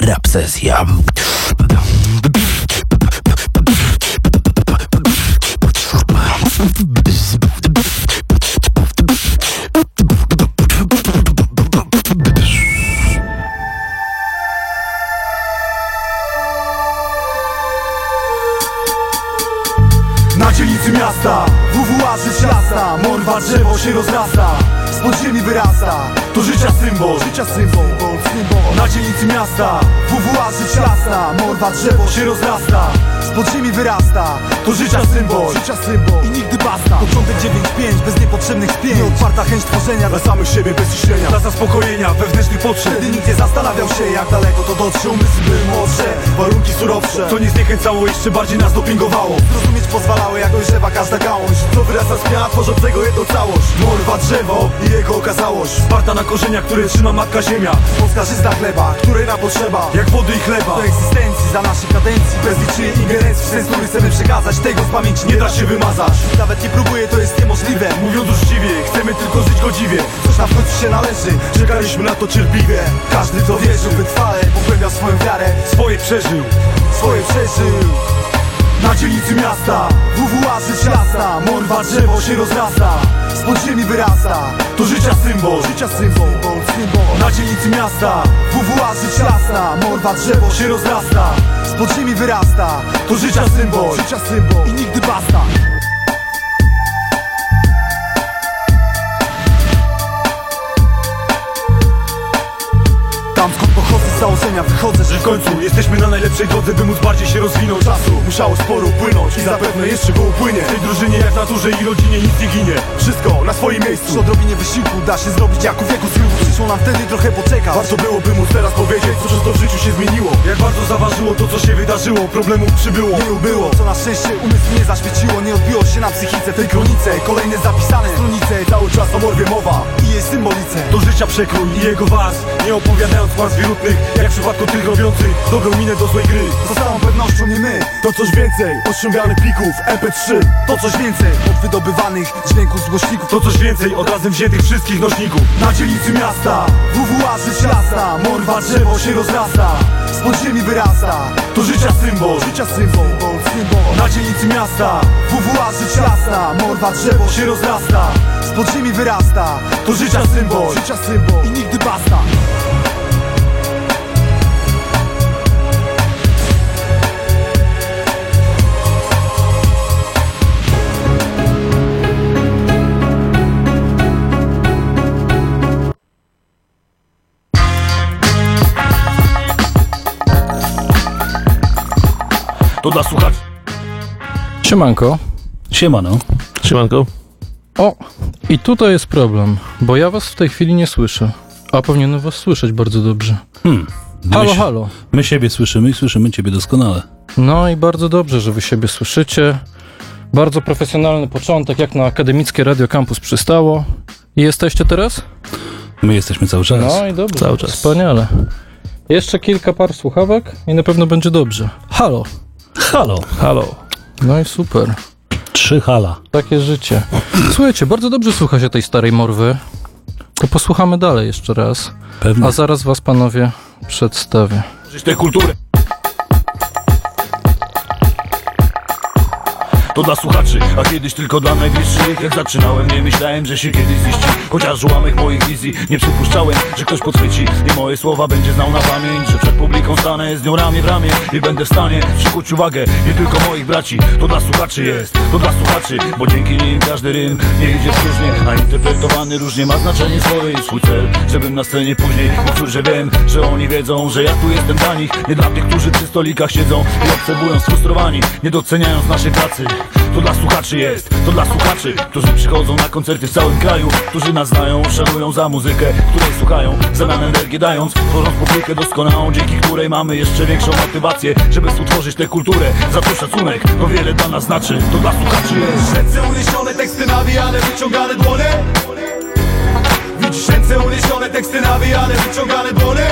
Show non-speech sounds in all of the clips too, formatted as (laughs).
Rap sesja. Na dzielnicy miasta WWA żyć Morwa drzewo się rozrasta Z podziemi wyrasta. To życia symbol. Życia symbol, symbol. Na dzielnicy miasta. WWA żyć lasta Morwa drzewo się rozrasta Z podziemi wyrasta. To życia symbol Życia symbol. I nigdy basta. Początek 9-5 Bez niepotrzebnych spięć. Nieotwarta chęć tworzenia Dla samych siebie bez ciśnienia Dla zaspokojenia wewnętrznych potrzeb. Wtedy nikt nie zastanawiał się Jak daleko to dotrze. Umysły były młodsze Warunki surowsze. Co nie zniechęcało Jeszcze bardziej nas dopingowało. Zrozumieć pozwalały jak dojrzewa każda gałąź. To wyrasta z pnia tworzącego jedną całość. Morwa drzewo i jego okazałość. Sparta na korzeniach, które trzyma matka ziemia. Polska żyzna chleba, której nam potrzeba. Jak wody i chleba. Do egzystencji za naszej kadencji. Bez niczyjej ingerencji w sens, który chcemy przekazać. Tego z pamięci nie da się wymazać. Nawet nie próbuję, to jest niemożliwe. Mówiąc uczciwie, chcemy tylko żyć godziwie. Coś nam w końcu się należy. Czekaliśmy na to cierpliwie. Każdy co wierzył wytrwale Pogłębiał swoją wiarę. Swoje przeżył. Swoje przeżył na dzielnicy miasta WWA żyć lasta Morwa drzewo się rozrasta. Z podziemi wyrasta To życia symbol Życia symbol, symbol Na dzielnicy miasta WWA żyć lasta Morwa drzewo się rozrasta. Z podziemi wyrasta To życia symbol Życia symbol. I nigdy basta. Tam skąd pochodzę wychodzę Że w końcu jesteśmy na najlepszej drodze By móc bardziej się rozwinąć. Czasu musiało sporo upłynąć I zapewne jeszcze go upłynie. W tej drużynie jak w naturze i rodzinie nic nie ginie. Wszystko na swoim miejscu. Przy odrobinie wysiłku da się zrobić jak u wieku zrywu Przyszło nam wtedy trochę poczekać Warto byłoby móc teraz powiedzieć Co przez to w życiu się zmieniło. Jak bardzo zaważyło to co się wydarzyło Problemów przybyło. Nie ubyło Co na szczęście umysł nie zaświeciło Nie odbiło się na psychice tej kronice. Kolejne zapisane stronice Cały czas o morwie mowa I jej symbolice. Do życia przekrój i jego was Nie opowiadając kłamstw wirutnych Jak w przypadku tych robiących Dobrą minę do złej gry. Z całą pewnością nie my. To coś więcej. Od ściąganych plików MP3 To coś więcej od wydobywanych dźwięków z głośników. To coś więcej od razem wziętych wszystkich nośników. Na dzielnicy miasta WWA żyć Morwa drzewo się rozrasta. Z podziemi wyrasta To życia symbol. Życia symbol, symbol. Na dzielnicy miasta WWA żyć lasta Morwa drzewo się rozrasta. Z podziemi wyrasta To życia symbol. Życia symbol. I nigdy basta To dla słuchaczy. Siemanko. Siemano. Siemanko. O, i tutaj jest problem, bo ja was w tej chwili nie słyszę. A powinienem was słyszeć bardzo dobrze. Hmm. Halo, my, halo. My siebie słyszymy i słyszymy ciebie doskonale. No i bardzo dobrze, że wy siebie słyszycie. Bardzo profesjonalny początek, jak na akademickie Radio Campus przystało. I jesteście teraz? My jesteśmy cały czas. No i dobrze. Cały czas. Wspaniale. Jeszcze kilka par słuchawek i na pewno będzie dobrze. Halo. Halo. Halo. No i super. Trzy hala. Takie życie. Słuchajcie, bardzo dobrze słucha się tej starej morwy. To posłuchamy dalej jeszcze raz. Pewnie. A zaraz was panowie przedstawię. Żyć tę To dla słuchaczy, a kiedyś tylko dla najbliższych. Jak zaczynałem, nie myślałem, że się kiedyś ziści. Chociaż ułamek moich wizji Nie przypuszczałem, że ktoś podchwyci. Nie moje słowa będzie znał na pamięć Że przed publiką stanę z nią ramię w ramię I będę w stanie przykuć uwagę Nie tylko moich braci. To dla słuchaczy jest, to dla słuchaczy Bo dzięki nim każdy rym nie idzie różnie A interpretowany różnie ma znaczenie swoje. I swój cel Żebym na scenie później mówił, że wiem Że oni wiedzą, że ja tu jestem dla nich. Nie dla tych, którzy przy stolikach siedzą I obserwują sfrustrowani Nie doceniając naszej pracy to dla słuchaczy jest, to dla słuchaczy Którzy przychodzą na koncerty w całym kraju Którzy nas znają, szanują za muzykę Której słuchają, w zamian energię dając Tworząc publikę doskonałą, dzięki której mamy jeszcze większą motywację Żeby utworzyć tę kulturę. Za to szacunek, to wiele dla nas znaczy. To dla słuchaczy jest. Ręce uniesione, teksty nawijane, wyciągane dłonie Widzisz ręce uniesione, teksty nawijane, wyciągane dłonie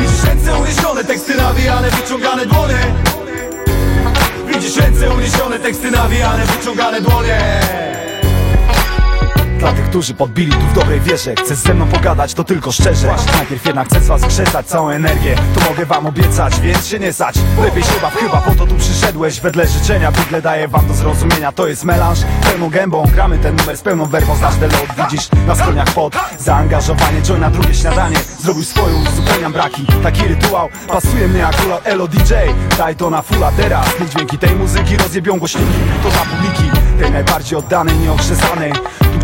Widzisz ręce uniesione, teksty nawijane, wyciągane dłonie Widzisz ręce uniesione, teksty nawijane, wyciągane dłonie Dla tych, którzy podbili tu w dobrej wierze. Chcesz ze mną pogadać, to tylko szczerze. Najpierw jednak chcę z was krzesać całą energię. To mogę wam obiecać, więc się nie sać. Lepiej się baw, chyba po to tu przyszedłeś. Wedle życzenia, bydle daję wam do zrozumienia. To jest melanż, pełną gębą. Gramy ten numer z pełną werwą. Znasz lot, widzisz? Na skroniach pod Zaangażowanie, join na drugie śniadanie. Zrobił swoją, uzupełniam braki. Taki rytuał, pasuje mnie akurat Elo DJ Daj to na fulla teraz Niech dźwięki tej muzyki rozjebią głośniki. To dla publiki, tej najbardziej oddanej, nieokrzesanej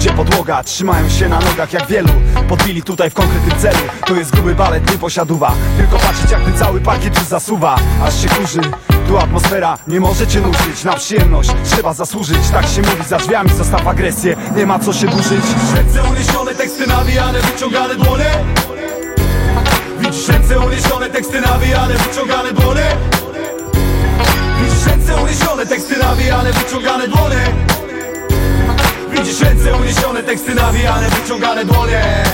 gdzie podłoga, trzymają się na nogach jak wielu. Podbili tutaj w konkretnym celu. To jest gruby balet, nie posiaduwa. Tylko patrzeć jak ten cały parkiet już zasuwa. Aż się kurzy, tu atmosfera nie może cię nużyć. Na przyjemność trzeba zasłużyć. Tak się mówi za drzwiami, zostaw agresję. Nie ma co się burzyć. Ręce uniesione, teksty nawijane, wyciągane dłonie Widzisz ręce uniesione, teksty nawijane, wyciągane dłonie Widzisz ręce uniesione, teksty nawijane, wyciągane dłonie Widzisz ręce uniesione, teksty nawijane, wyciągane dłonie.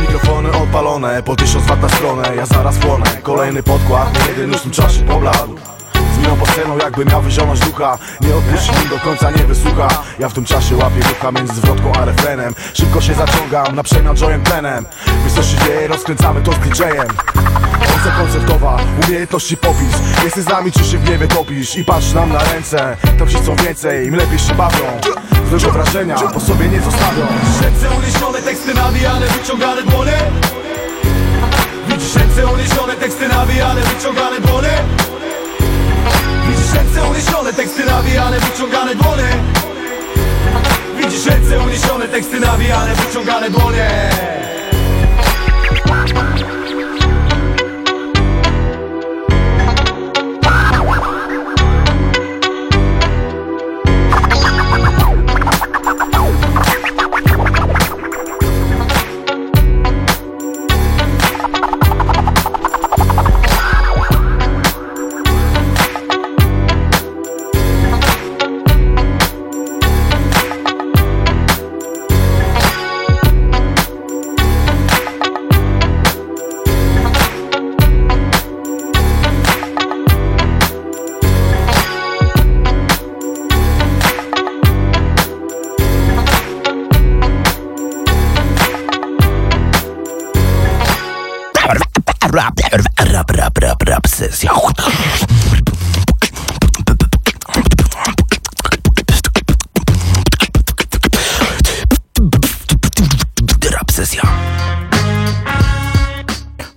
Mikrofony odpalone, po tysiąc wat na stronę. Ja zaraz płonę, kolejny podkład jeden już w tym czasie pobladł Zminą po sceną jakby miał wyzionąć ducha. Nie odpuści do końca, nie wysłucha. Ja w tym czasie łapię ducha między zwrotką a refrenem. Szybko się zaciągam na przemian joyem tlenem Wiesz co się dzieje, rozkręcamy to z DJ-em Koncept koncertowa, umiejętności popis. Jesteś z nami czy się w gniewie topisz? I patrz nam na ręce, tam ci chcą więcej Im lepiej się bawią, złego wrażenia po sobie nie zostawią. Ręce uniesione, teksty nawijane, wyciągane dłonie. Widzisz ręce uniesione, teksty nawijane, wyciągane dłonie Widzisz ręce uniesione, teksty nawijane, wyciągane dłonie. Widzisz ręce uniesione, teksty nawijane, wyciągane dłonie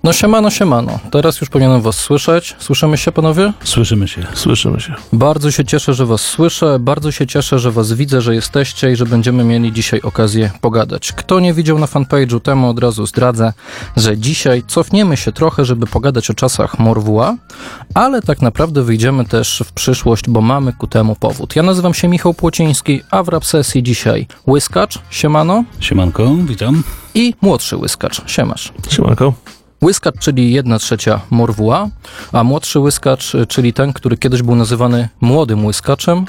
No siemano, siemano. Teraz już powinienem was słyszeć. Słyszymy się, panowie? Słyszymy się. Słyszymy się. Bardzo się cieszę, że was słyszę, bardzo się cieszę, że was widzę, że jesteście i że będziemy mieli dzisiaj okazję pogadać. Kto nie widział na fanpage'u, temu od razu zdradzę, że dzisiaj cofniemy się trochę, żeby pogadać o czasach Morwua, ale tak naprawdę wyjdziemy też w przyszłość, bo mamy ku temu powód. Ja nazywam się Michał Płociński, a w rap sesji dzisiaj Łyskacz, siemano, Siemanko, witam. i młodszy Łyskacz, siemasz. Siemanko. Łyskacz, czyli jedna trzecia Morwua, a młodszy Łyskacz, czyli ten, który kiedyś był nazywany młodym Łyskaczem,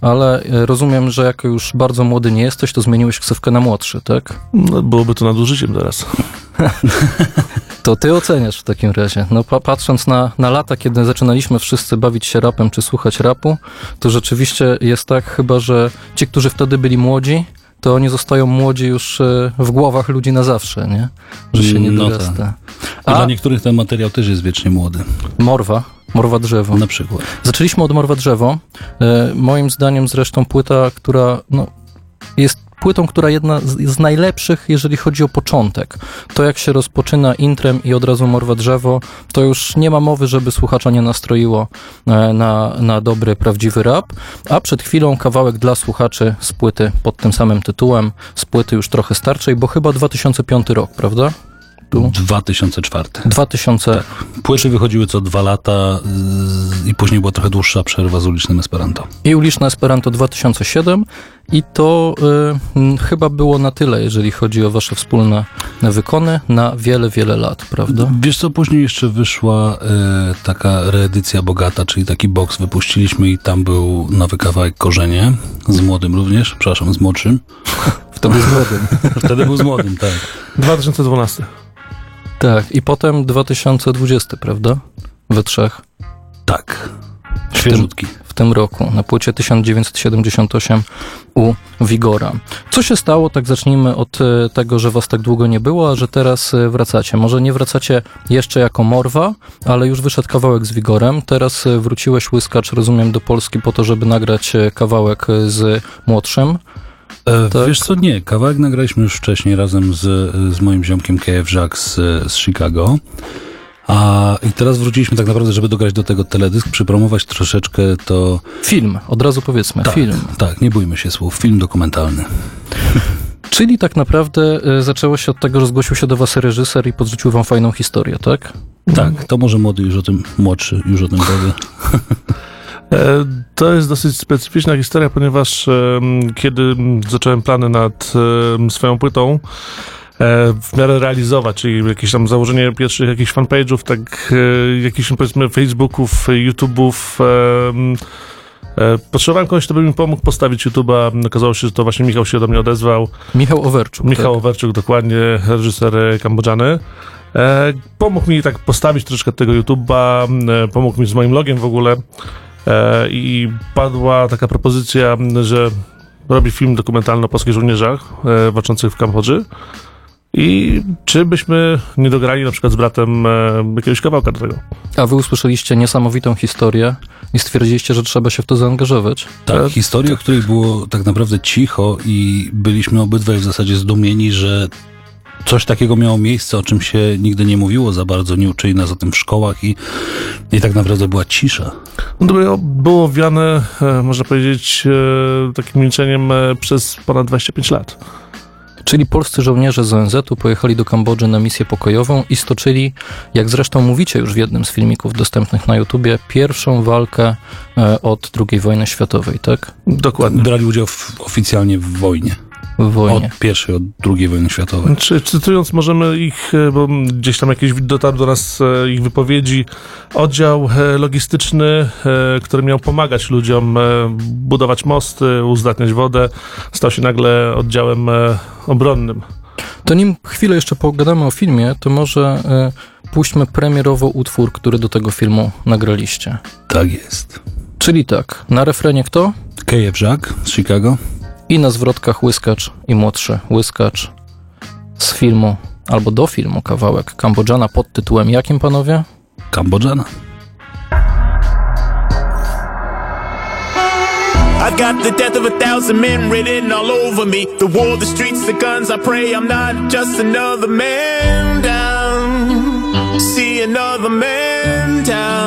ale y, rozumiem, że jako już bardzo młody nie jesteś, to zmieniłeś ksywkę na młodszy, tak? No, byłoby to nadużyciem teraz. (laughs) To ty oceniasz w takim razie. No pa patrząc na, na lata, kiedy zaczynaliśmy wszyscy bawić się rapem czy słuchać rapu, to rzeczywiście jest tak chyba, że ci, którzy wtedy byli młodzi, to oni zostają młodzi już y, w głowach ludzi na zawsze, nie? Że się nie No dorasta. I A dla niektórych ten materiał też jest wiecznie młody. Morwa, Morwa Drzewo. Na przykład. Zaczęliśmy od Morwa Drzewo. E, moim zdaniem zresztą płyta, która no, jest płytą, która jedna z, najlepszych, jeżeli chodzi o początek. To jak się rozpoczyna intrem i od razu Morwa Drzewo, to już nie ma mowy, żeby słuchacza nie nastroiło e, na, na dobry, prawdziwy rap. A przed chwilą kawałek dla słuchaczy z płyty pod tym samym tytułem, z płyty już trochę starszej, bo chyba 2005 rok, prawda? Tu 2004. 2000. Płyty wychodziły co dwa lata yy, i później była trochę dłuższa przerwa z ulicznym Esperanto. i Uliczne Esperanto 2007 i to y, m, chyba było na tyle, jeżeli chodzi o wasze wspólne wykony na wiele, wiele lat, prawda? Wiesz co, później jeszcze wyszła e, taka reedycja bogata, czyli taki box wypuściliśmy i tam był nowy kawałek Korzenie, z młodym również, przepraszam, z młodszym. (laughs) Wtedy z młodym. (laughs) Wtedy był z młodym, tak. 2012. Tak, i potem 2020, prawda? We trzech. Tak. Świeżutki. w tym roku, na płycie 1978 u Wigora. Co się stało? Tak zacznijmy od e, tego, że was tak długo nie było, a że teraz e, wracacie. Może nie wracacie jeszcze jako Morwa, ale już wyszedł kawałek z Wigorem. Teraz e, wróciłeś łyskacz, rozumiem, do Polski po to, żeby nagrać kawałek z młodszym. E, Tak. Wiesz co, nie, kawałek nagraliśmy już wcześniej razem z, z moim ziomkiem KF Jack z, z Chicago. A i teraz wróciliśmy tak naprawdę, żeby dograć do tego teledysk, przypromować troszeczkę to... Film, od razu powiedzmy, Tak, film. Tak, nie bójmy się słów, film dokumentalny. (laughs) Czyli tak naprawdę e, zaczęło się od tego, że zgłosił się do was reżyser i podrzucił wam fajną historię, tak? Tak, to może młody już o tym, młodszy już o tym powie. (laughs) E, To jest dosyć specyficzna historia, ponieważ em, kiedy zacząłem plany nad em, swoją płytą e, w miarę realizować, czyli jakieś tam założenie pierwszych jakichś fanpage'ów, tak e, jakichś powiedzmy Facebooków, YouTube'ów, em, e, Potrzebowałem kogoś, kto by mi pomógł postawić YouTube'a. Okazało się, że to właśnie Michał się do mnie odezwał. Michał Owerczuk. Michał tak? Owerczuk, dokładnie, reżyser e, kambodżany. E, pomógł mi tak postawić troszkę tego YouTube'a, e, pomógł mi z moim logiem w ogóle e, i padła taka propozycja, że robi film dokumentalny o polskich żołnierzach e, walczących w Kambodży i czy byśmy nie dograli na przykład z bratem e, jakiegoś kawałka do tego. A wy usłyszeliście niesamowitą historię i stwierdziliście, że trzeba się w to zaangażować. Tak, E, historię, o której było tak naprawdę cicho i byliśmy obydwaj w zasadzie zdumieni, że coś takiego miało miejsce, o czym się nigdy nie mówiło za bardzo, nie uczyli nas o tym w szkołach i, i tak naprawdę była cisza. No to było, wiane, e, można powiedzieć, e, takim milczeniem e, przez ponad 25 lat. Czyli polscy żołnierze z ONZ-u pojechali do Kambodży na misję pokojową i stoczyli, jak zresztą mówicie już w jednym z filmików dostępnych na YouTubie, pierwszą walkę od II wojny światowej, tak? Dokładnie. Brali udział w, oficjalnie w wojnie. W wojnie. Od pierwszej, od drugiej wojny światowej. Czy, cytując możemy ich, e, bo gdzieś tam jakieś dotarł do nas e, ich wypowiedzi, oddział e, logistyczny, który miał pomagać ludziom budować mosty, uzdatniać wodę, stał się nagle oddziałem obronnym. To nim chwilę jeszcze pogadamy o filmie, to może puśćmy premierowo utwór, który do tego filmu nagraliście. Tak jest. Czyli tak, na refrenie kto? Jack z Chicago. I na zwrotkach Łyskacz i młodszy Łyskacz z filmu, albo do filmu kawałek Kambodżana pod tytułem jakim, panowie? Kambodżana. I've got the death of a thousand men written all over me. The war, the streets, the guns. I pray I'm not just another man down. See another man down.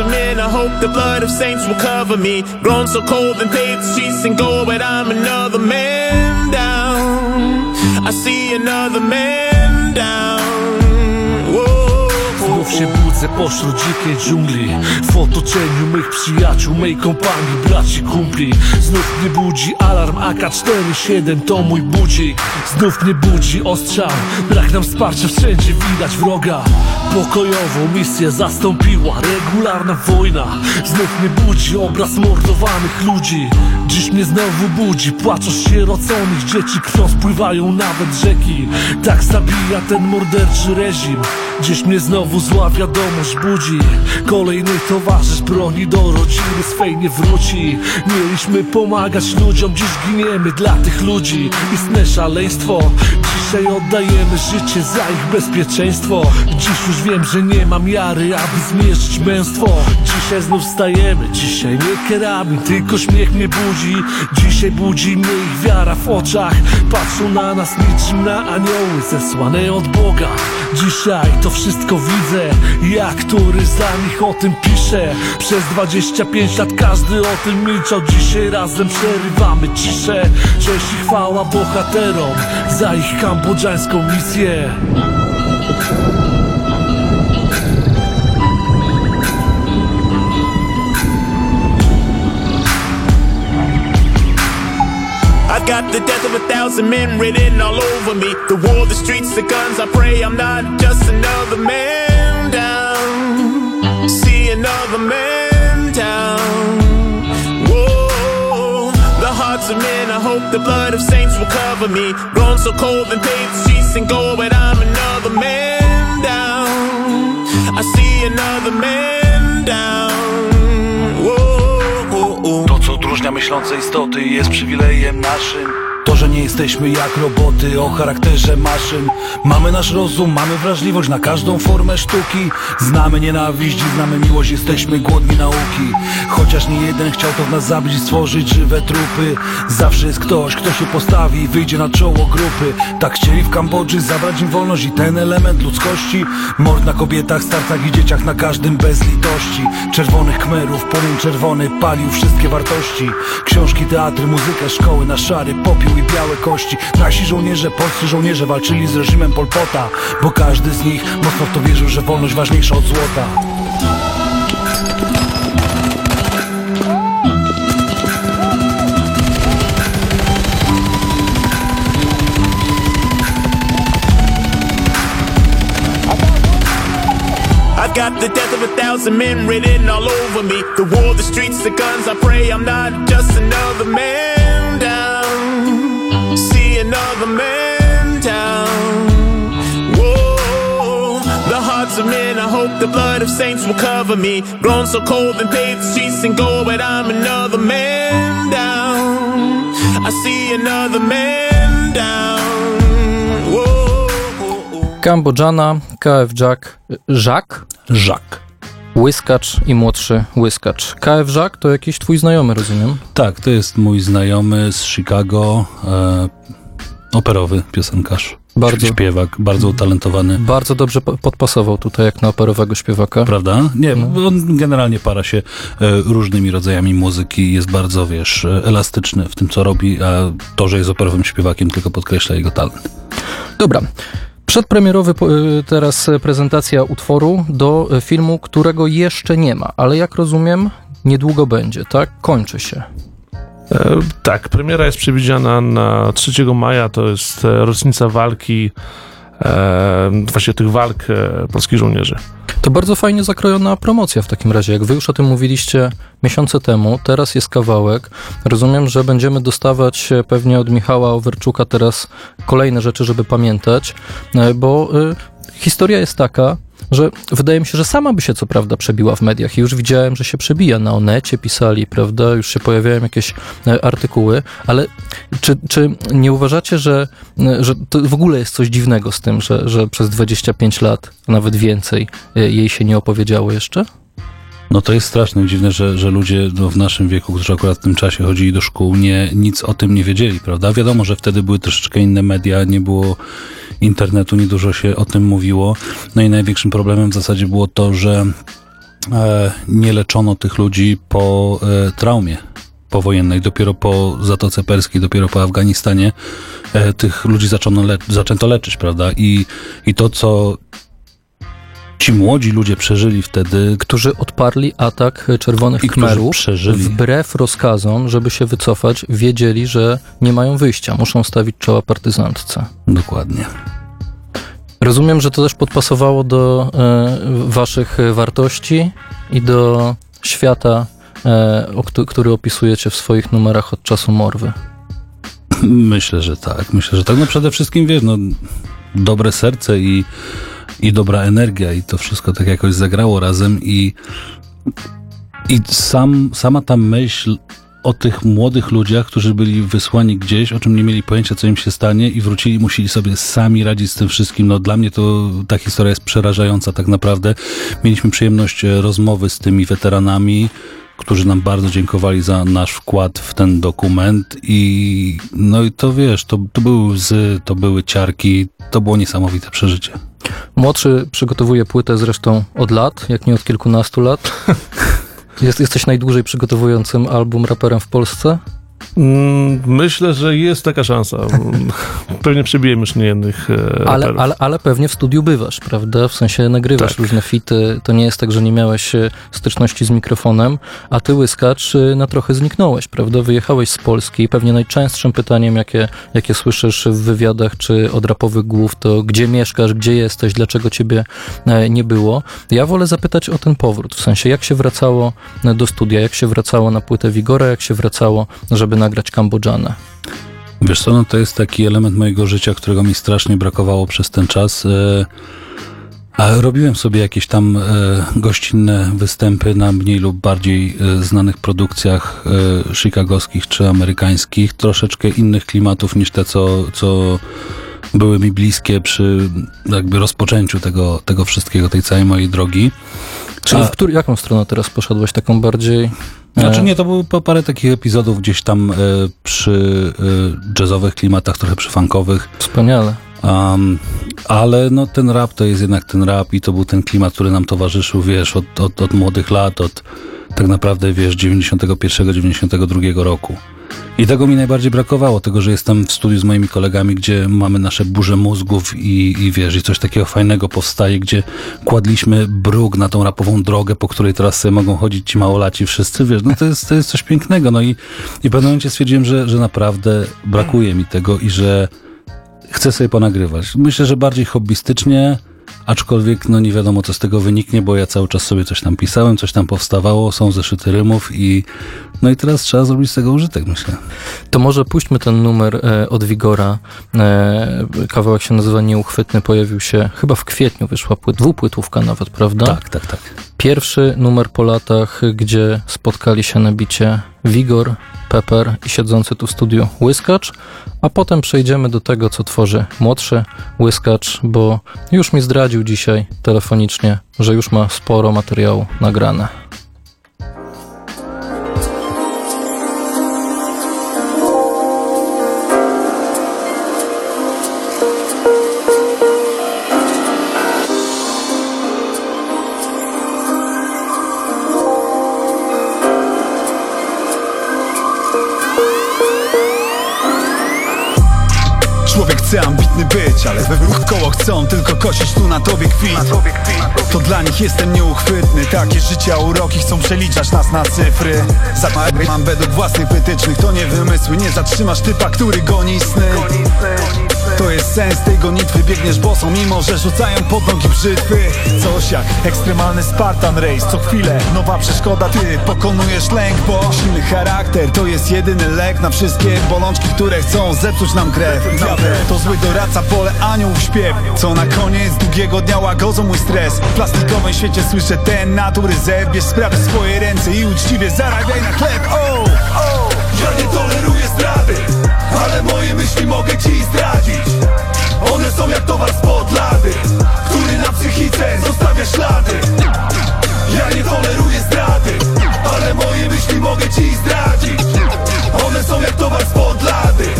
I hope the blood of saints will cover me. Grown so cold and paved the streets and go, but I'm another man down. I see another man Budzę pośród dzikiej dżungli. W otoczeniu mych przyjaciół, mej kompanii, braci, kumpli. Znów mnie budzi alarm AK-47 to mój budzik. Znów mnie budzi ostrzał. Brak nam wsparcia, wszędzie widać wroga. Pokojową misję zastąpiła regularna wojna. Znów mnie budzi obraz mordowanych ludzi. Dziś mnie znowu budzi płacz osieroconych dzieci. Krwią spływają nawet rzeki. Tak zabija ten morderczy reżim. Dziś mnie znowu zła wiadomość budzi. Kolejny towarzysz broni do rodziny swej nie wróci. Mieliśmy pomagać ludziom, dziś giniemy dla tych ludzi. Istne szaleństwo. Dzisiaj oddajemy życie za ich bezpieczeństwo. Dziś już wiem, że nie mam miary, aby zmierzyć męstwo. Dzisiaj znów stajemy, dzisiaj nie kierami Tylko śmiech mnie budzi. Dzisiaj budzi mnie ich wiara w oczach. Patrzą na nas niczym na anioły Zesłane od Boga. Dzisiaj to wszystko widzę Ja, który za nich o tym pisze Przez 25 lat każdy o tym milczał Dzisiaj razem przerywamy ciszę Cześć i chwała bohaterom Za ich kambodżańską misję got the death of a thousand men written all over me. The war, the streets, the guns. I pray I'm not just another man another man down. Whoa, the hearts of men. I hope the blood of saints will cover me. Grown so cold and and but I'm another man down. I see another man down. Whoa. To, co odróżnia myślące istoty, jest przywilejem naszym. To, że nie jesteśmy jak roboty o charakterze maszyn. Mamy nasz rozum, mamy wrażliwość na każdą formę sztuki. Znamy nienawiść znamy miłość, jesteśmy głodni nauki. Chociaż nie jeden chciał to w nas zabić stworzyć żywe trupy. Zawsze jest ktoś, kto się postawi i wyjdzie na czoło grupy. Tak chcieli w Kambodży zabrać im wolność i ten element ludzkości. Mord na kobietach, starcach i dzieciach na każdym bez litości. Czerwonych kmerów, płomień czerwony palił wszystkie wartości. Książki, teatry, muzykę, szkoły na szary popiół białe kości. Nasi żołnierze, polscy żołnierze walczyli z reżimem Pol Pota, bo każdy z nich mocno w to wierzył, że wolność ważniejsza od złota. Got the death of a thousand men written all over me. The war, the streets, the guns. I pray I'm not just another man down. Man down. Whoa, the hearts of men. I hope the blood of saints will cover me. Grown so cold and paved the streets and go, but I'm another man down. I see another man down. Whoa. Kambodżana, KF Jack, Jack, Żak. Łyskacz i młodszy Łyskacz. KF Jack to jakiś twój znajomy, rozumiem? Tak, to jest mój znajomy z Chicago, e, operowy piosenkarz. Bardzo. Śpiewak, bardzo utalentowany. Bardzo dobrze po- podpasował tutaj jak na operowego śpiewaka. Prawda? Nie, bo on generalnie para się e, różnymi rodzajami muzyki, jest bardzo, wiesz, e, elastyczny w tym, co robi, a to, że jest operowym śpiewakiem, tylko podkreśla jego talent. Dobra. Przedpremierowy y, teraz e, prezentacja utworu do e, filmu, którego jeszcze nie ma, ale jak rozumiem, niedługo będzie, tak? Kończy się. E, tak, premiera jest przewidziana na 3 maja, to jest e, rocznica walki, e, właśnie tych walk polskich żołnierzy. To bardzo fajnie zakrojona promocja w takim razie. Jak wy już o tym mówiliście miesiące temu, teraz jest kawałek. Rozumiem, że będziemy dostawać pewnie od Michała Overczuka teraz kolejne rzeczy, żeby pamiętać, bo historia jest taka, że wydaje mi się, że sama by się co prawda przebiła w mediach i już widziałem, że się przebija. Na Onecie pisali, prawda, już się pojawiają jakieś e, artykuły, ale czy, czy nie uważacie, że, e, że to w ogóle jest coś dziwnego z tym, że, że przez 25 lat, nawet więcej, e, jej się nie opowiedziało jeszcze? No to jest straszne dziwne, że, że ludzie no, w naszym wieku, którzy akurat w tym czasie chodzili do szkół, nie, nic o tym nie wiedzieli, prawda? Wiadomo, że wtedy były troszeczkę inne media, nie było internetu, niedużo się o tym mówiło. No i największym problemem w zasadzie było to, że e, nie leczono tych ludzi po e, traumie powojennej. Dopiero po Zatoce Perskiej, dopiero po Afganistanie e, tych ludzi zaczęto, le- zaczęto leczyć, prawda? I, I to, co ci młodzi ludzie przeżyli wtedy, Którzy odparli atak Czerwonych I Khmerów przeżyli. wbrew rozkazom, żeby się wycofać, wiedzieli, że nie mają wyjścia, muszą stawić czoła partyzantce. Dokładnie. Rozumiem, że to też podpasowało do e, waszych wartości i do świata, e, który opisujecie w swoich numerach od czasu Morwy. Myślę, że tak. Myślę, że tak. No przede wszystkim, wiesz, no, dobre serce i, i dobra energia i to wszystko tak jakoś zagrało razem i, i sam, sama ta myśl o tych młodych ludziach, którzy byli wysłani gdzieś, o czym nie mieli pojęcia, co im się stanie i wrócili, musieli sobie sami radzić z tym wszystkim. No dla mnie to ta historia jest przerażająca tak naprawdę. Mieliśmy przyjemność e, rozmowy z tymi weteranami, którzy nam bardzo dziękowali za nasz wkład w ten dokument i no i to wiesz, to, to były łzy, to były ciarki, to było niesamowite przeżycie. Młodszy przygotowuje płytę zresztą od lat, jak nie od kilkunastu lat. (laughs) Jest, jesteś najdłużej przygotowującym album raperem w Polsce. Mm, Myślę, że jest taka szansa. (laughs) Pewnie przebijemy już niejednych e, Ale, raperów. ale, ale pewnie w studiu bywasz, prawda? W sensie nagrywasz Tak. różne fity. To nie jest tak, że nie miałeś e, styczności z mikrofonem, a ty łyskacz e, na trochę zniknąłeś, prawda? Wyjechałeś z Polski. Pewnie najczęstszym pytaniem, jakie, jakie słyszysz w wywiadach czy od rapowych głów, to gdzie mieszkasz, gdzie jesteś, dlaczego ciebie nie było. Ja wolę zapytać o ten powrót, w sensie jak się wracało do studia, jak się wracało na płytę Wigora, jak się wracało, żeby nagrać Kambodżanę. Wiesz co, no to jest taki element mojego życia, którego mi strasznie brakowało przez ten czas. E, A robiłem sobie jakieś tam e, gościnne występy na mniej lub bardziej e, znanych produkcjach chicagowskich czy amerykańskich, troszeczkę innych klimatów niż te, co, co były mi bliskie przy jakby rozpoczęciu tego, tego wszystkiego, tej całej mojej drogi. Czyli A- w który, jaką stronę teraz poszedłeś? Taką bardziej... Znaczy e, nie, to było pa- parę takich epizodów gdzieś tam e, przy e, jazzowych klimatach, trochę przy funkowych. Wspaniale. Um, ale no ten rap to jest jednak ten rap i to był ten klimat, który nam towarzyszył, wiesz, od, od, od młodych lat, od tak naprawdę, wiesz, 91, 92 roku. I tego mi najbardziej brakowało, tego, że jestem w studiu z moimi kolegami, gdzie mamy nasze burze mózgów i, i wiesz, i coś takiego fajnego powstaje, gdzie kładliśmy bruk na tą rapową drogę, po której teraz sobie mogą chodzić ci małolaci wszyscy, wiesz, no to jest, to jest coś pięknego, no i, i w pewnym momencie stwierdziłem, że, że naprawdę brakuje mi tego i że chcę sobie ponagrywać. Myślę, że bardziej hobbystycznie, aczkolwiek no nie wiadomo, co z tego wyniknie, bo ja cały czas sobie coś tam pisałem, coś tam powstawało, są zeszyty rymów i no i teraz trzeba zrobić z tego użytek, myślę. To może puśćmy ten numer e, od Wigora. E, kawałek się nazywa Nieuchwytny, pojawił się chyba w kwietniu, wyszła płyt, dwupłytówka nawet, prawda? Tak, tak, tak. Pierwszy numer po latach, gdzie spotkali się na bicie Wigor, Pepper i siedzący tu w studiu Łyskacz, a potem przejdziemy do tego, co tworzy młodszy Łyskacz, bo już mi zdradził dzisiaj telefonicznie, że już ma sporo materiału nagrane. Człowiek chce ambitny być, ale we wróg koło chcą tylko kosić tu na tobie kwit. To dla nich jestem nieuchwytny. Takie życia uroki chcą przeliczać nas na cyfry. Mam według własnych wytycznych. To nie wymysły, nie zatrzymasz typa, który goni sny to jest sens tej gonitwy. Biegniesz bosą, mimo że rzucają pod nogi brzytwy. Coś jak ekstremalny Spartan Race. Co chwilę nowa przeszkoda. Ty pokonujesz lęk, bo silny charakter To jest jedyny lek na wszystkie bolączki Które chcą zepsuć nam krew. To zły doradca, pole aniołów śpiew. Co na koniec długiego dnia łagodzą mój stres. W plastikowym świecie słyszę ten natury zew. Bierz sprawy w swoje ręce i uczciwie zarabiaj na chleb. Oh, oh. Ja nie zdrady Ale moje myśli mogę ci zdradzić. One są jak towar spod lady Który na psychice zostawia ślady. Ja nie toleruję zdrady Ale moje myśli mogę ci zdradzić. One są jak towar spod lady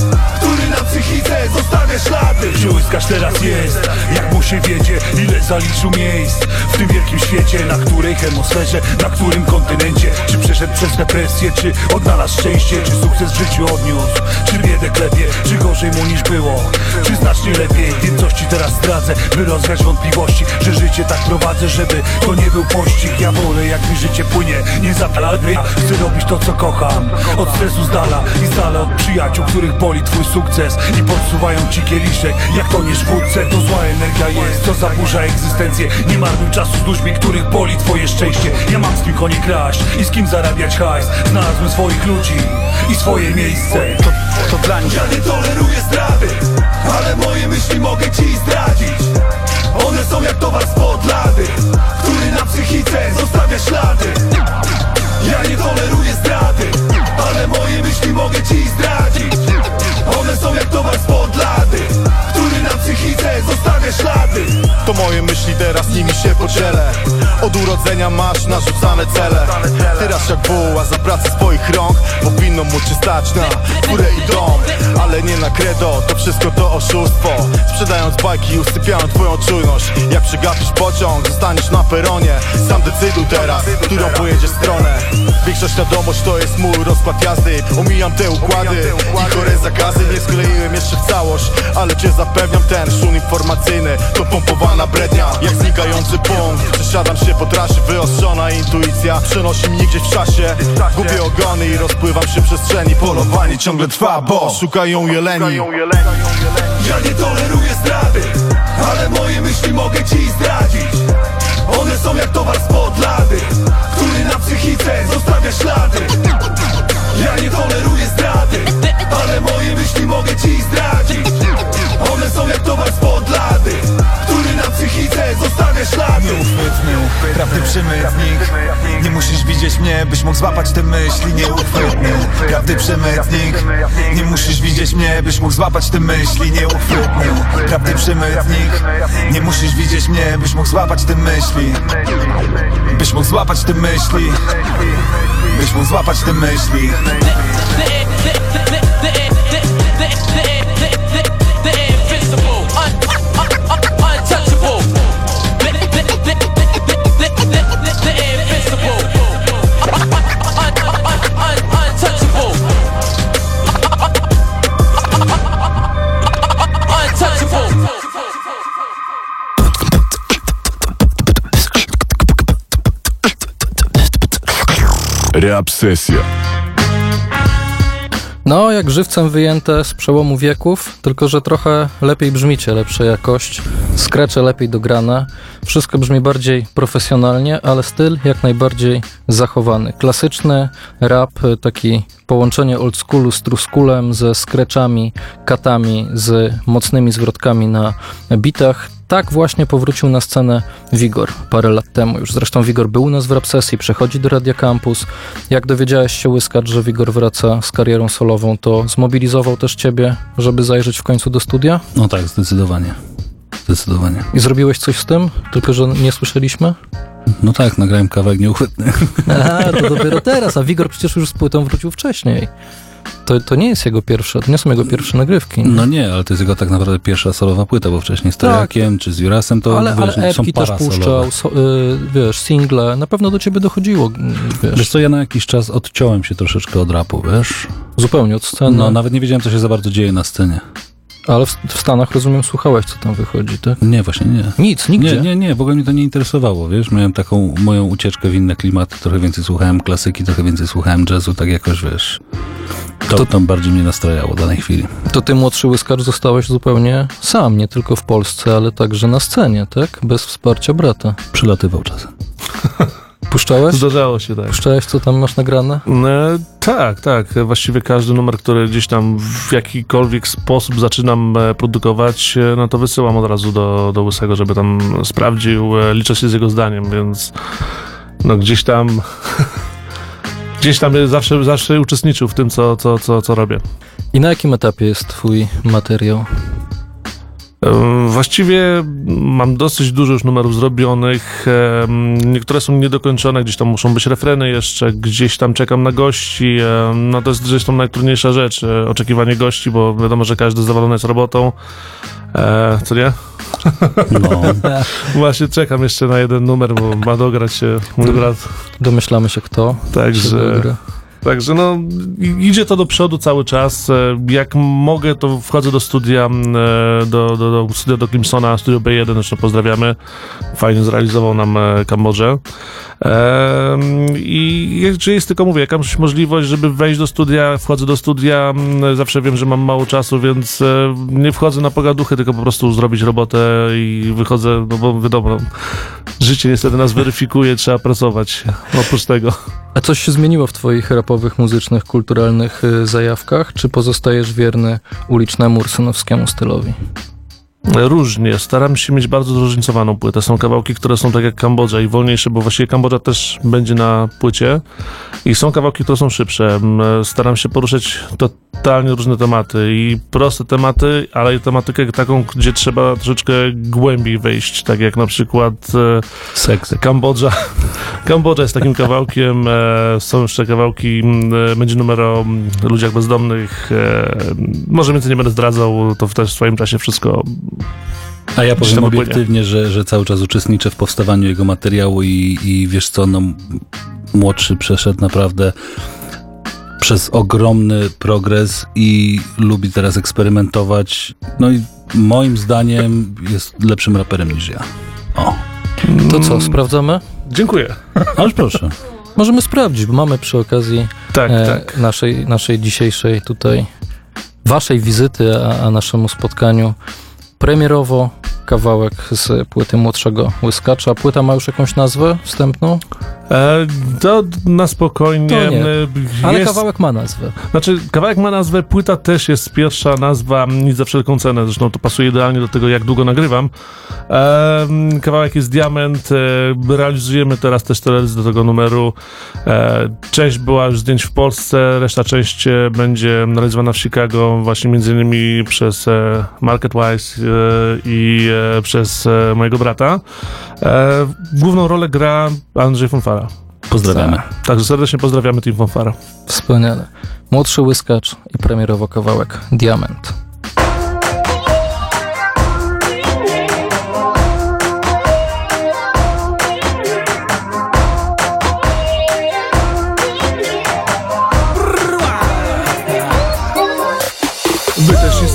psychice zostawia ślady. Łyskacz teraz jest, jak mu się wiedzie Ile zaliczył miejsc? W tym wielkim świecie Na której hemisferze, na którym kontynencie? Czy przeszedł przez depresję, czy odnalazł szczęście? Czy sukces w życiu odniósł, czy biedę klepie Czy gorzej mu niż było, czy znacznie lepiej Wiem coś ci teraz zdradzę, by rozwiać wątpliwości? Że życie tak prowadzę, żeby to nie był pościg. Ja wolę jak mi życie płynie, nie zapalawy Chcę robić to co kocham, od stresu z dala I z dala od przyjaciół, których boli twój sukces I podsuwają ci kieliszek, jak toniesz w wódce To zła energia jest, co zaburza egzystencję? Nie marnuj czasu z ludźmi, których boli twoje szczęście. Ja mam z kim konie kraść i z kim zarabiać hajs. Znalazłem swoich ludzi i swoje miejsce. To, to dla nich. Ja nie toleruję zdrady Ale moje myśli mogę ci zdradzić. One są jak towar spod lady Który na psychice zostawia ślady. Ja nie toleruję zdrady Ale moje myśli mogę ci zdradzić. One są jak towar spod lady Który na psychice zostawia ślady. To moje myśli, teraz nimi się podzielę. Od urodzenia masz narzucane cele. Teraz jak buła za pracę swoich rąk Powinno mu cię stać na górę i dom. Ale nie na credo, to wszystko to oszustwo. Sprzedając bajki usypiają twoją czujność. Jak przegapisz pociąg, zostaniesz na peronie. Sam decyduj teraz, którą pojedziesz stronę Większa świadomość to jest mój rozkład jazdy. Omijam te układy i chore zakazy Nie skleiłem jeszcze w całość, ale cię zapewniam Ten szum informacyjny to pompowana brednia. Jak znikający punkt, przesiadam się po trasie. Wyostrzona intuicja przenosi mnie gdzieś w czasie. Gubię ogony i rozpływam się w przestrzeni. Polowanie ciągle trwa, bo szukają jeleni. Ja nie toleruję zdrady Ale moje myśli mogę ci zdradzić. One są jak towar spod lady na psychice zostawia ślady. Ja nie toleruję zdrady Ale moje myśli mogę ci zdradzić. One są jak towar spod lady psychice zostawia ślad prawdy przymytnik Nie musisz widzieć mnie, byś mógł złapać te myśli. Nie Nieuchwytny, prawdy przymytnik Nie musisz widzieć mnie, byś mógł złapać te myśli. Nie Nieuchwytny, prawdy przymytnik Nie musisz widzieć mnie, byś mógł złapać te myśli. Byś mógł złapać te myśli. Byś mógł złapać te myśli. Rap sesja. No, jak żywcem wyjęte z przełomu wieków, tylko że trochę lepiej brzmicie, lepsza jakość, skrecze lepiej dograne, wszystko brzmi bardziej profesjonalnie, ale styl jak najbardziej zachowany. Klasyczny rap, taki połączenie oldschoolu z truskulem, ze skreczami, katami, z mocnymi zwrotkami na bitach. Tak właśnie powrócił na scenę Wigor parę lat temu już. Zresztą Wigor był u nas w rap sesji, przechodzi do Radia Campus. Jak dowiedziałeś się, Łyskacz, że Wigor wraca z karierą solową, to zmobilizował też ciebie, żeby zajrzeć w końcu do studia? No tak, zdecydowanie. Zdecydowanie. I zrobiłeś coś z tym, tylko że nie słyszeliśmy? No tak, nagrałem kawałek nieuchwytny. A, to dopiero teraz, a Wigor przecież już z płytą wrócił wcześniej. To, to nie jest jego pierwsze, to nie są jego pierwsze nagrywki. No nie, ale to jest jego tak naprawdę pierwsza solowa płyta, bo wcześniej z Trojakiem czy z Jurasem to ale, wiesz, ale są epki też puszczał, so, y, wiesz, single, na pewno do ciebie dochodziło, Wiesz wiesz, co, ja na jakiś czas odciąłem się troszeczkę od rapu, wiesz? zupełnie od sceny, No, nawet nie wiedziałem, co się za bardzo dzieje na scenie. Ale w, w Stanach, rozumiem, słuchałeś, co tam wychodzi, tak? Nie, właśnie nie. Nic, nigdzie. Nie, nie, nie, w ogóle mnie to nie interesowało, wiesz? Miałem taką moją ucieczkę w inne klimaty, trochę więcej słuchałem klasyki, trochę więcej słuchałem jazzu, tak jakoś, wiesz... To, To- tam bardziej mnie nastrajało w danej chwili. To ty, młodszy łyskacz, zostałeś zupełnie sam, nie tylko w Polsce, ale także na scenie, tak? Bez wsparcia brata. Przylatywał czasem. (laughs) Puszczałeś? Zdarzało się tak. Puszczałeś, co tam masz nagrane? E, tak, tak. Właściwie każdy numer, który gdzieś tam w jakikolwiek sposób zaczynam e, produkować, e, no to wysyłam od razu do, do Łysego, żeby tam sprawdził. E, liczę się z jego zdaniem, więc no gdzieś tam (laughs) gdzieś tam zawsze, zawsze uczestniczył w tym, co, co, co, co robię. I na jakim etapie jest twój materiał? Właściwie mam dosyć dużo już numerów zrobionych. Niektóre są niedokończone, gdzieś tam muszą być refreny jeszcze, gdzieś tam czekam na gości. No to jest zresztą najtrudniejsza rzecz, e, oczekiwanie gości, bo wiadomo, że każdy zawalony jest robotą. E, co nie? No, (laughs) Właśnie czekam jeszcze na jeden numer, bo ma dograć się mój brat. Domyślamy się kto. Także. Także no, idzie to do przodu cały czas. E, Jak mogę, to wchodzę do studia, e, do, do, do studia do Clemsona, studio B1, zresztą pozdrawiamy. Fajnie zrealizował nam e, Kambodżę. I jeżeli jest tylko, mówię, jakaś możliwość, żeby wejść do studia, wchodzę do studia, zawsze wiem, że mam mało czasu, więc nie wchodzę na pogaduchy, tylko po prostu zrobić robotę i wychodzę, no bo wiadomo, życie niestety nas weryfikuje, trzeba pracować oprócz tego. A coś się zmieniło w twoich rapowych, muzycznych, kulturalnych y, zajawkach, czy pozostajesz wierny ulicznemu ursynowskiemu stylowi? Różnie. Staram się mieć bardzo zróżnicowaną płytę. Są kawałki, które są tak jak Kambodża i wolniejsze, bo właściwie Kambodża też będzie na płycie. I są kawałki, które są szybsze. M, Staram się poruszać totalnie różne tematy i proste tematy, ale i tematykę taką, gdzie trzeba troszeczkę głębiej wejść, tak jak na przykład e, seks. Kambodża. (laughs) Kambodża jest takim kawałkiem. E, są jeszcze kawałki, m, e, będzie numer o m, ludziach bezdomnych. E, może więcej nie będę zdradzał, to w też w swoim czasie wszystko A ja powiem obiektywnie, że, że cały czas uczestniczę w powstawaniu jego materiału i, i wiesz co, no, młodszy przeszedł naprawdę przez ogromny progres i lubi teraz eksperymentować. No i moim zdaniem jest lepszym raperem niż ja. O, To co, sprawdzamy? Dziękuję. (laughs) ależ proszę. Możemy sprawdzić, bo mamy przy okazji Tak, e, tak. naszej, naszej dzisiejszej tutaj, waszej wizyty, a, a naszemu spotkaniu premierowo kawałek z płyty młodszego Łyskacza. Płyta ma już jakąś nazwę wstępną? E, to na spokojnie. To nie. e, Ale jest- kawałek ma nazwę. Znaczy, kawałek ma nazwę, płyta też jest pierwsza nazwa, nic za wszelką cenę, zresztą to pasuje idealnie do tego, jak długo nagrywam. Em, kawałek jest Diament, e, realizujemy teraz też teledysk do tego numeru. E, część była już zdjęć w Polsce, reszta część e, będzie realizowana w Chicago, właśnie między innymi przez e, MarketWise e, i e, przez e, mojego brata. E, główną rolę gra Andrzej Fonfara. Pozdrawiamy. Także serdecznie pozdrawiamy Team Fonfara. Wspaniale. Młodszy łyskacz i premierowo kawałek Diament.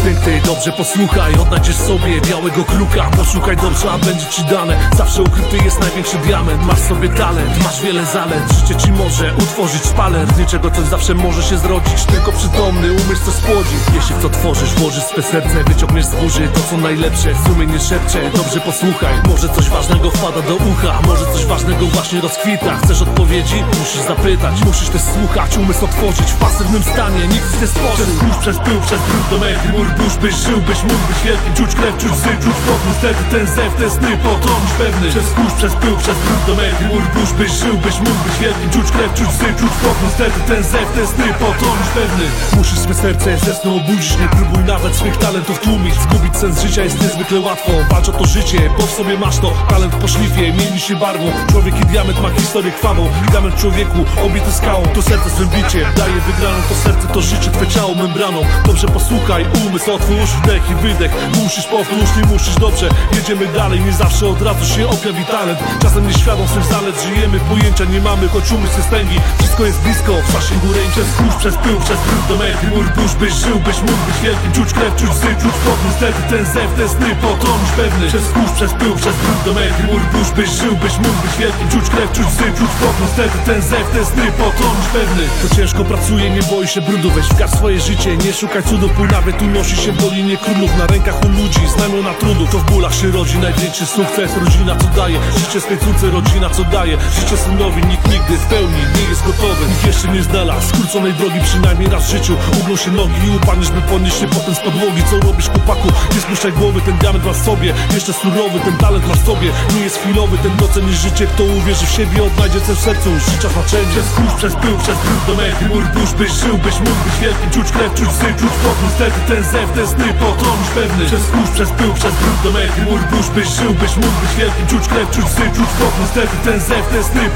Instynkty, dobrze posłuchaj Odnajdziesz sobie białego kruka Poszukaj dobrze, a będzie ci dane. Zawsze ukryty jest największy diament. Masz sobie talent, masz wiele zalet. Życie ci może utworzyć szpaler Z niczego coś zawsze może się zrodzić. Tylko przytomny umysł co spłodzi Jeśli w to tworzysz, włożysz swe serce Wyciągniesz z burzy to co najlepsze. Sumienie szepcze, dobrze posłuchaj. Może coś ważnego wpada do ucha. Może coś ważnego właśnie rozkwita. Chcesz odpowiedzi? Musisz zapytać. Musisz też słuchać, umysł otworzyć W pasywnym stanie, nic nie stworzy Przez kurz, przez pył, przez brud do Mur burz, byś żył, byś mógł być wielkim Czuć krew, czuć zy, czuć pokój Wtedy ten zew, ten sny, potrąć pewny. Przez kurz, przez pył, przez brud do metry Mur burz, byś żył, byś mógł być wielkim Czuć krew, czuć zy, czuć pokój Wtedy ten zew, ten sny, potrąć pewny. Musisz swe serce ze snu obudzić Nie próbuj nawet swych talentów tłumić. Zgubić sens życia jest niezwykle łatwo Walcz o to życie, bo w sobie masz to. Talent po szlifie, mieni się barwą. Człowiek i diament ma historię krwawą. Diament człowieku, obity skałą. To serce swym bicie, daje wygraną To serce to życie, twe ciało membraną. Dobrze posłuchaj, umysł otwórz Wdech i wydech, musisz powtórz Nie musisz dobrze, jedziemy dalej Nie zawsze od razu się objawi talent. Czasem nieświadom swych zalet Żyjemy, pojęcia nie mamy, choć umysł jest tęgi. Wszystko jest blisko, w ręki Przez kurz, przez pył, przez brud do metry Mur burz, byś żył, byś mógł być wielkim Czuć krew, czuć zy, czuć pokój Wtedy ten zew, ten sny, potrąć pewny Przez kurz, przez pył, przez brud do metry Mur burz, byś żył, byś mógł być wielkim Czuć krew, czuć zy, czuć pokój Wtedy ten zew, ten sny, potrąć pewny. To ciężko pracuje, nie boi się brudu. Weź w swoje życie, nie szukaj cudu. Pół nawet unosi się w dolinie królów Na rękach u ludzi, znamiona trudu To w bólach się rodzi największy sukces Rodzina co daje, życie swej córce Rodzina co daje, życie synowi Nikt nigdy w pełni nie jest gotowy. Nikt jeszcze nie znalazł skróconej drogi Przynajmniej raz w życiu. Ugną się nogi I upadniesz, by podnieść się potem z podłogi. Co robisz chłopaku? Nie spuszczaj głowy Ten diament masz sobie, jeszcze surowy Ten talent masz sobie, nie jest chwilowy Ten docenisz życie, kto uwierzy w siebie Odnajdzie cel w sercu, życia znaczenie Przez kurz, przez pył, przez brud do metry Mur burz, byś żył, byś mógł być wielkim. Czuć krew, czuć zy, czuć pokój. Ten zew, ten potrąć pewny Przez kurz, przez pył, przez brud do metry Mur burz, byś żył, byś mógł być wielkim Czuć krew, czuć zy, czuć pokój Wtedy ten zew, ten sny,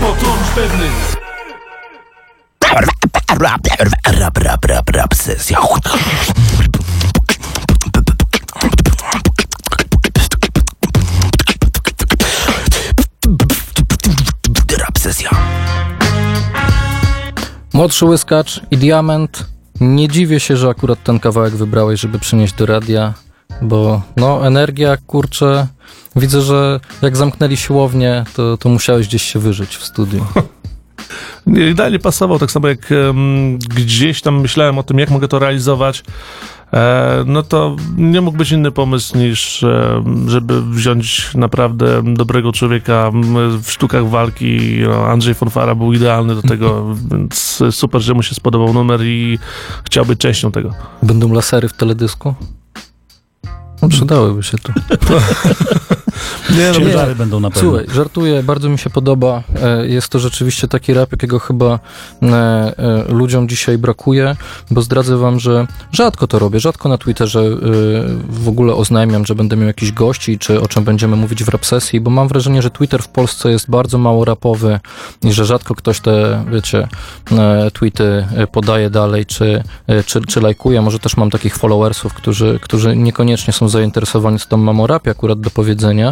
pewny Rap, rap, rap, rap, rap. Rap sesja. Młodszy łyskacz i diament. Nie dziwię się, że akurat ten kawałek wybrałeś, żeby przynieść do radia, bo no energia, kurczę, widzę, że jak zamknęli siłownię, to, to musiałeś gdzieś się wyżyć w studiu. (laughs) Nie, Idealnie pasował, tak samo jak em, gdzieś tam myślałem o tym, jak mogę to realizować. E, no to nie mógł być inny pomysł niż, żeby wziąć naprawdę dobrego człowieka w sztukach walki. No, Andrzej Fonfara był idealny do tego, (laughs) więc super, że mu się spodobał numer i chciał być częścią tego. Będą lasery w teledysku? No, przydałyby się tu. (laughs) Nie, no, Ciężary będą na pewno. Słuchaj, żartuję, bardzo mi się podoba. E, Jest to rzeczywiście taki rap, jakiego chyba e, e, ludziom dzisiaj brakuje, bo zdradzę wam, że rzadko to robię, rzadko na Twitterze w ogóle oznajmiam, że będę miał jakiś gości, czy o czym będziemy mówić w rap sesji, bo mam wrażenie, że Twitter w Polsce jest bardzo mało rapowy i że rzadko ktoś te, wiecie, tweety podaje dalej, czy, czy, czy lajkuje. Może też mam takich followersów, którzy, którzy niekoniecznie są zainteresowani, co tam mam o rapie akurat do powiedzenia,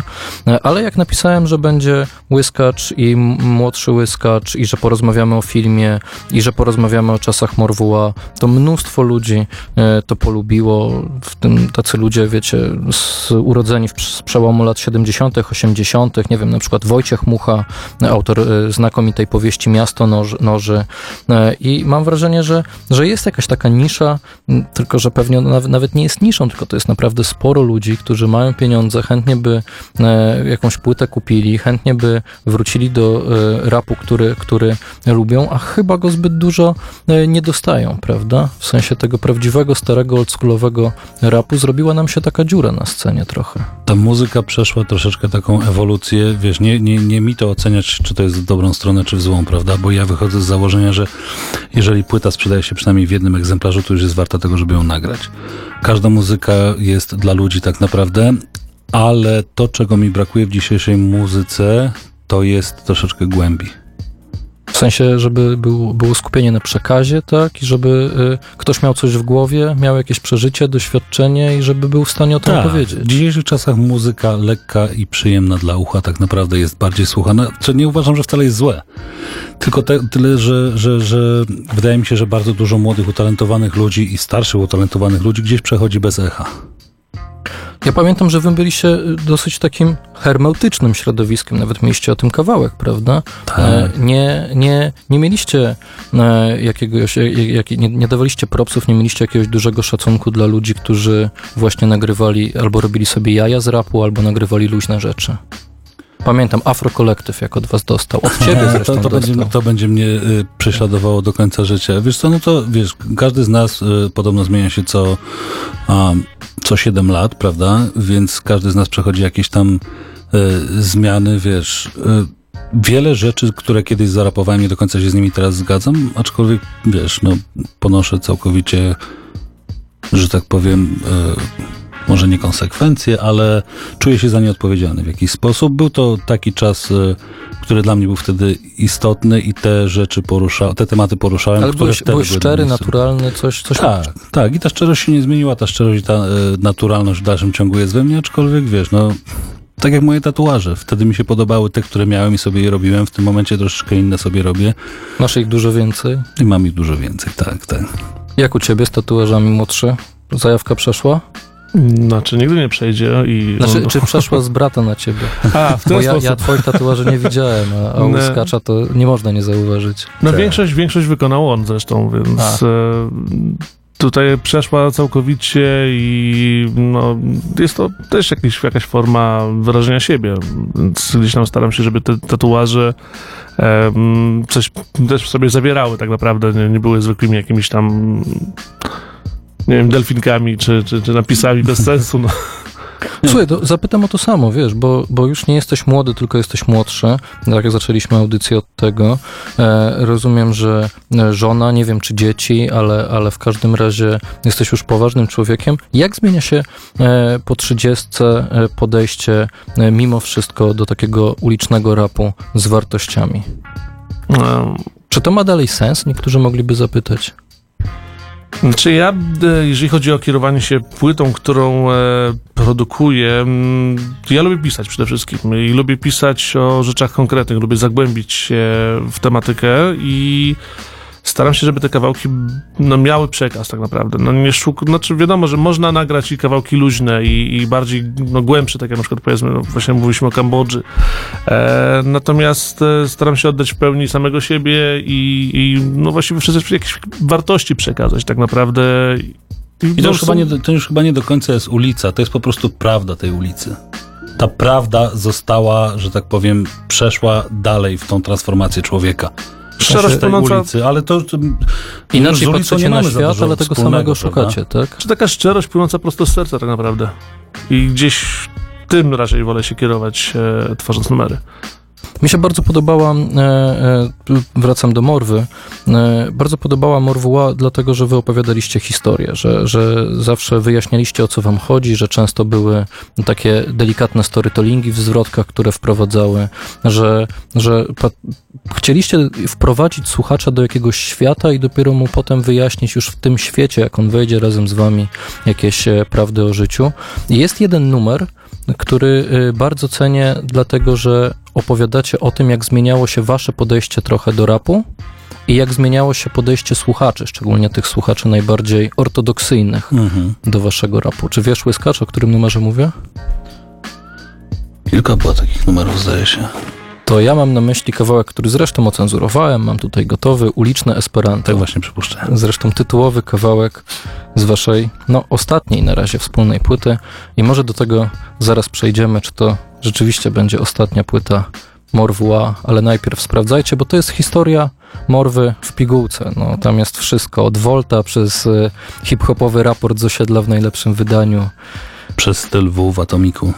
E, Ale jak napisałem, że będzie łyskacz i młodszy łyskacz i że porozmawiamy o filmie i że porozmawiamy o czasach Morwuła, to mnóstwo ludzi e, to polubiło, w tym tacy ludzie, wiecie, z, urodzeni w, z przełomu lat 70., 80., nie wiem, na przykład Wojciech Mucha, e, autor e, znakomitej powieści Miasto Noży, Noży. I mam wrażenie, że, że jest jakaś taka nisza, tylko że pewnie nawet, nie jest niszą, tylko to jest naprawdę sporo ludzi, którzy mają pieniądze, chętnie by jakąś płytę kupili, chętnie by wrócili do e, rapu, który, który lubią, a chyba go zbyt dużo e, nie dostają, prawda? W sensie tego prawdziwego, starego, oldschoolowego rapu zrobiła nam się taka dziura na scenie trochę. Ta muzyka przeszła troszeczkę taką ewolucję, wiesz, nie, nie, nie mi to oceniać, czy to jest w dobrą stronę, czy w złą, prawda? Bo ja wychodzę z założenia, że jeżeli płyta sprzedaje się przynajmniej w jednym egzemplarzu, to już jest warta tego, żeby ją nagrać. Każda muzyka jest dla ludzi tak naprawdę, ale to, czego mi brakuje w dzisiejszej muzyce, to jest troszeczkę głębi. W sensie, żeby był, było skupienie na przekazie, tak? I żeby y, ktoś miał coś w głowie, miał jakieś przeżycie, doświadczenie i żeby był w stanie o tym Tak, powiedzieć. W dzisiejszych czasach muzyka lekka i przyjemna dla ucha tak naprawdę jest bardziej słuchana, co nie uważam, że wcale jest złe. Tylko te, tyle, że, że, że wydaje mi się, że bardzo dużo młodych, utalentowanych ludzi i starszych, utalentowanych ludzi gdzieś przechodzi bez echa. Ja pamiętam, że wy byliście y, dosyć takim hermeutycznym środowiskiem, nawet mieliście o tym kawałek, prawda? Tak. E, Nie, nie, nie mieliście e, jakiegoś, jak, jak, nie, nie dawaliście propsów, nie mieliście jakiegoś dużego szacunku dla ludzi, którzy właśnie nagrywali albo robili sobie jaja z rapu, albo nagrywali luźne rzeczy. Pamiętam, Afro Collective jak od was dostał. Od (laughs) ciebie to, zresztą to, dostał. będzie, to będzie mnie y, prześladowało do końca życia. Wiesz co, no to wiesz, każdy z nas y, podobno zmienia się co, um, co 7 lat, prawda? Więc każdy z nas przechodzi jakieś tam y, zmiany, wiesz. Y, Wiele rzeczy, które kiedyś zarapowałem, nie do końca się z nimi teraz zgadzam, aczkolwiek, wiesz, no, ponoszę całkowicie, że tak powiem, y, może nie konsekwencje, ale czuję się za nie odpowiedzialny w jakiś sposób. Był to taki czas, y, który dla mnie był wtedy istotny i te rzeczy porusza, te tematy poruszałem, Ale byłeś, byłeś szczery, naturalny, coś, coś Tak, tak. I ta szczerość się nie zmieniła, ta szczerość i ta e, naturalność w dalszym ciągu jest we mnie, aczkolwiek wiesz, no. Tak jak moje tatuaże. Wtedy mi się podobały te, które miałem i sobie je robiłem. W tym momencie troszeczkę inne sobie robię Masz ich dużo więcej. i mam ich dużo więcej. Tak, tak. Jak u ciebie z tatuażami młodszy? Zajawka przeszła? Znaczy, nigdy nie przejdzie i... Znaczy, no, czy przeszła z brata na ciebie? A, w ten Bo ja, sposób. ja twoich tatuaży nie widziałem, a, a u No. skacza to nie można nie zauważyć. No Tak. większość, większość wykonał on zresztą, więc A. e, tutaj przeszła całkowicie i no, jest to też jakiś, jakaś forma wyrażenia siebie, więc gdzieś tam staram się, żeby te tatuaże e, m, coś też w sobie zawierały tak naprawdę, nie, nie były zwykłymi jakimiś tam nie wiem, delfinkami czy, czy, czy napisami bez (laughs) sensu. No. Słuchaj, to zapytam o to samo, wiesz, bo, bo już nie jesteś młody, tylko jesteś młodszy. Tak jak zaczęliśmy audycję od tego. E, rozumiem, że e, żona, nie wiem czy dzieci, ale, ale w każdym razie jesteś już poważnym człowiekiem. Jak zmienia się e, po trzydziestce e, podejście e, mimo wszystko do takiego ulicznego rapu z wartościami? E, Czy to ma dalej sens? Niektórzy mogliby zapytać. Znaczy ja, e, jeżeli chodzi o kierowanie się płytą, którą e, produkuję, mm, ja lubię pisać przede wszystkim i lubię pisać o rzeczach konkretnych, lubię zagłębić się w tematykę i staram się, żeby te kawałki no, miały przekaz tak naprawdę. No nie szuk... Znaczy wiadomo, że można nagrać i kawałki luźne i, i bardziej no, głębsze, tak jak na przykład powiedzmy, no, właśnie mówiliśmy o Kambodży. E, natomiast e, staram się oddać w pełni samego siebie i, i no właściwie wszystkie jakieś wartości przekazać tak naprawdę. I to no, już, chyba są- nie, do- to już chyba nie do końca jest ulica, to jest po prostu prawda tej ulicy. Ta prawda została, że tak powiem, przeszła dalej w tą transformację człowieka. Szczerość tej płynąca, ulicy, ale to... to Inaczej patrzycie nie na świat, ale tego samego prawda? szukacie, tak? czy taka szczerość płynąca prosto z serca tak naprawdę. I gdzieś tym raczej wolę się kierować, e, tworząc numery. Mi się bardzo podobała, e, e, wracam do Morwy, e, bardzo podobała Morwuła, dlatego że wy opowiadaliście historię, że, że zawsze wyjaśnialiście o co wam chodzi, że często były takie delikatne storytellingi w zwrotkach, które wprowadzały, że, że chcieliście wprowadzić słuchacza do jakiegoś świata i dopiero mu potem wyjaśnić już w tym świecie, jak on wejdzie razem z wami, jakieś prawdy o życiu. Jest jeden numer, który y, bardzo cenię, dlatego że opowiadacie o tym, jak zmieniało się wasze podejście trochę do rapu i jak zmieniało się podejście słuchaczy, szczególnie tych słuchaczy najbardziej ortodoksyjnych Mhm. do waszego rapu. Czy wiesz, Łyskacz, o którym numerze mówię? Kilka było takich numerów, zdaje się. To ja mam na myśli kawałek, który zresztą ocenzurowałem, mam tutaj gotowy, Uliczne Esperanto. Tak właśnie przypuszczałem. Zresztą tytułowy kawałek z waszej, no ostatniej na razie wspólnej płyty i może do tego zaraz przejdziemy, czy to rzeczywiście będzie ostatnia płyta Morwła, ale najpierw sprawdzajcie, bo to jest historia Morwy w pigułce. No, tam jest wszystko, od Volta przez y, hip-hopowy raport z osiedla w najlepszym wydaniu. Przez styl W w Atomiku.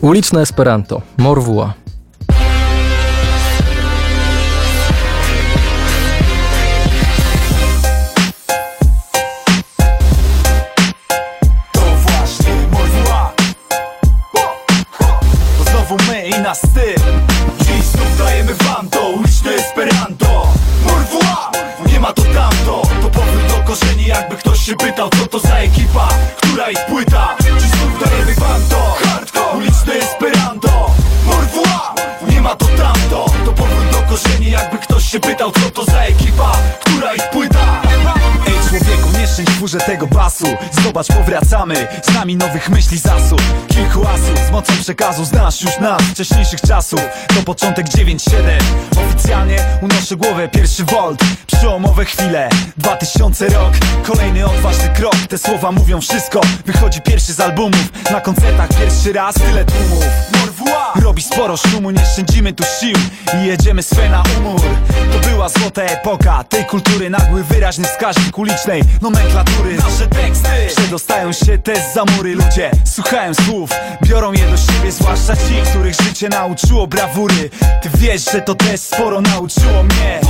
Uliczne Esperanto, ktoś się pytał Co to za ekipa, która ich płyta furze tego basu. Zobacz, powracamy, z nami nowych myśli zasób Kilku asów z mocą przekazu. Znasz już nas wcześniejszych czasów. To początek 9-7 Oficjalnie unoszę głowę, pierwszy volt. Przełomowe chwile, 2000 rok. Kolejny odważny krok, te słowa mówią wszystko. Wychodzi pierwszy z albumów. Na koncertach pierwszy raz tyle tłumów. Robi sporo szumu, nie szczędzimy tu sił. I jedziemy swe na umór. To była złota epoka tej kultury. Nagły, wyraźny wskaźnik ulicznej. Nomenklatury Nasze teksty. Przedostają się też za mury Ludzie słuchają słów, biorą je do siebie Zwłaszcza ci, których życie nauczyło brawury. Ty wiesz, że to też sporo nauczyło mnie.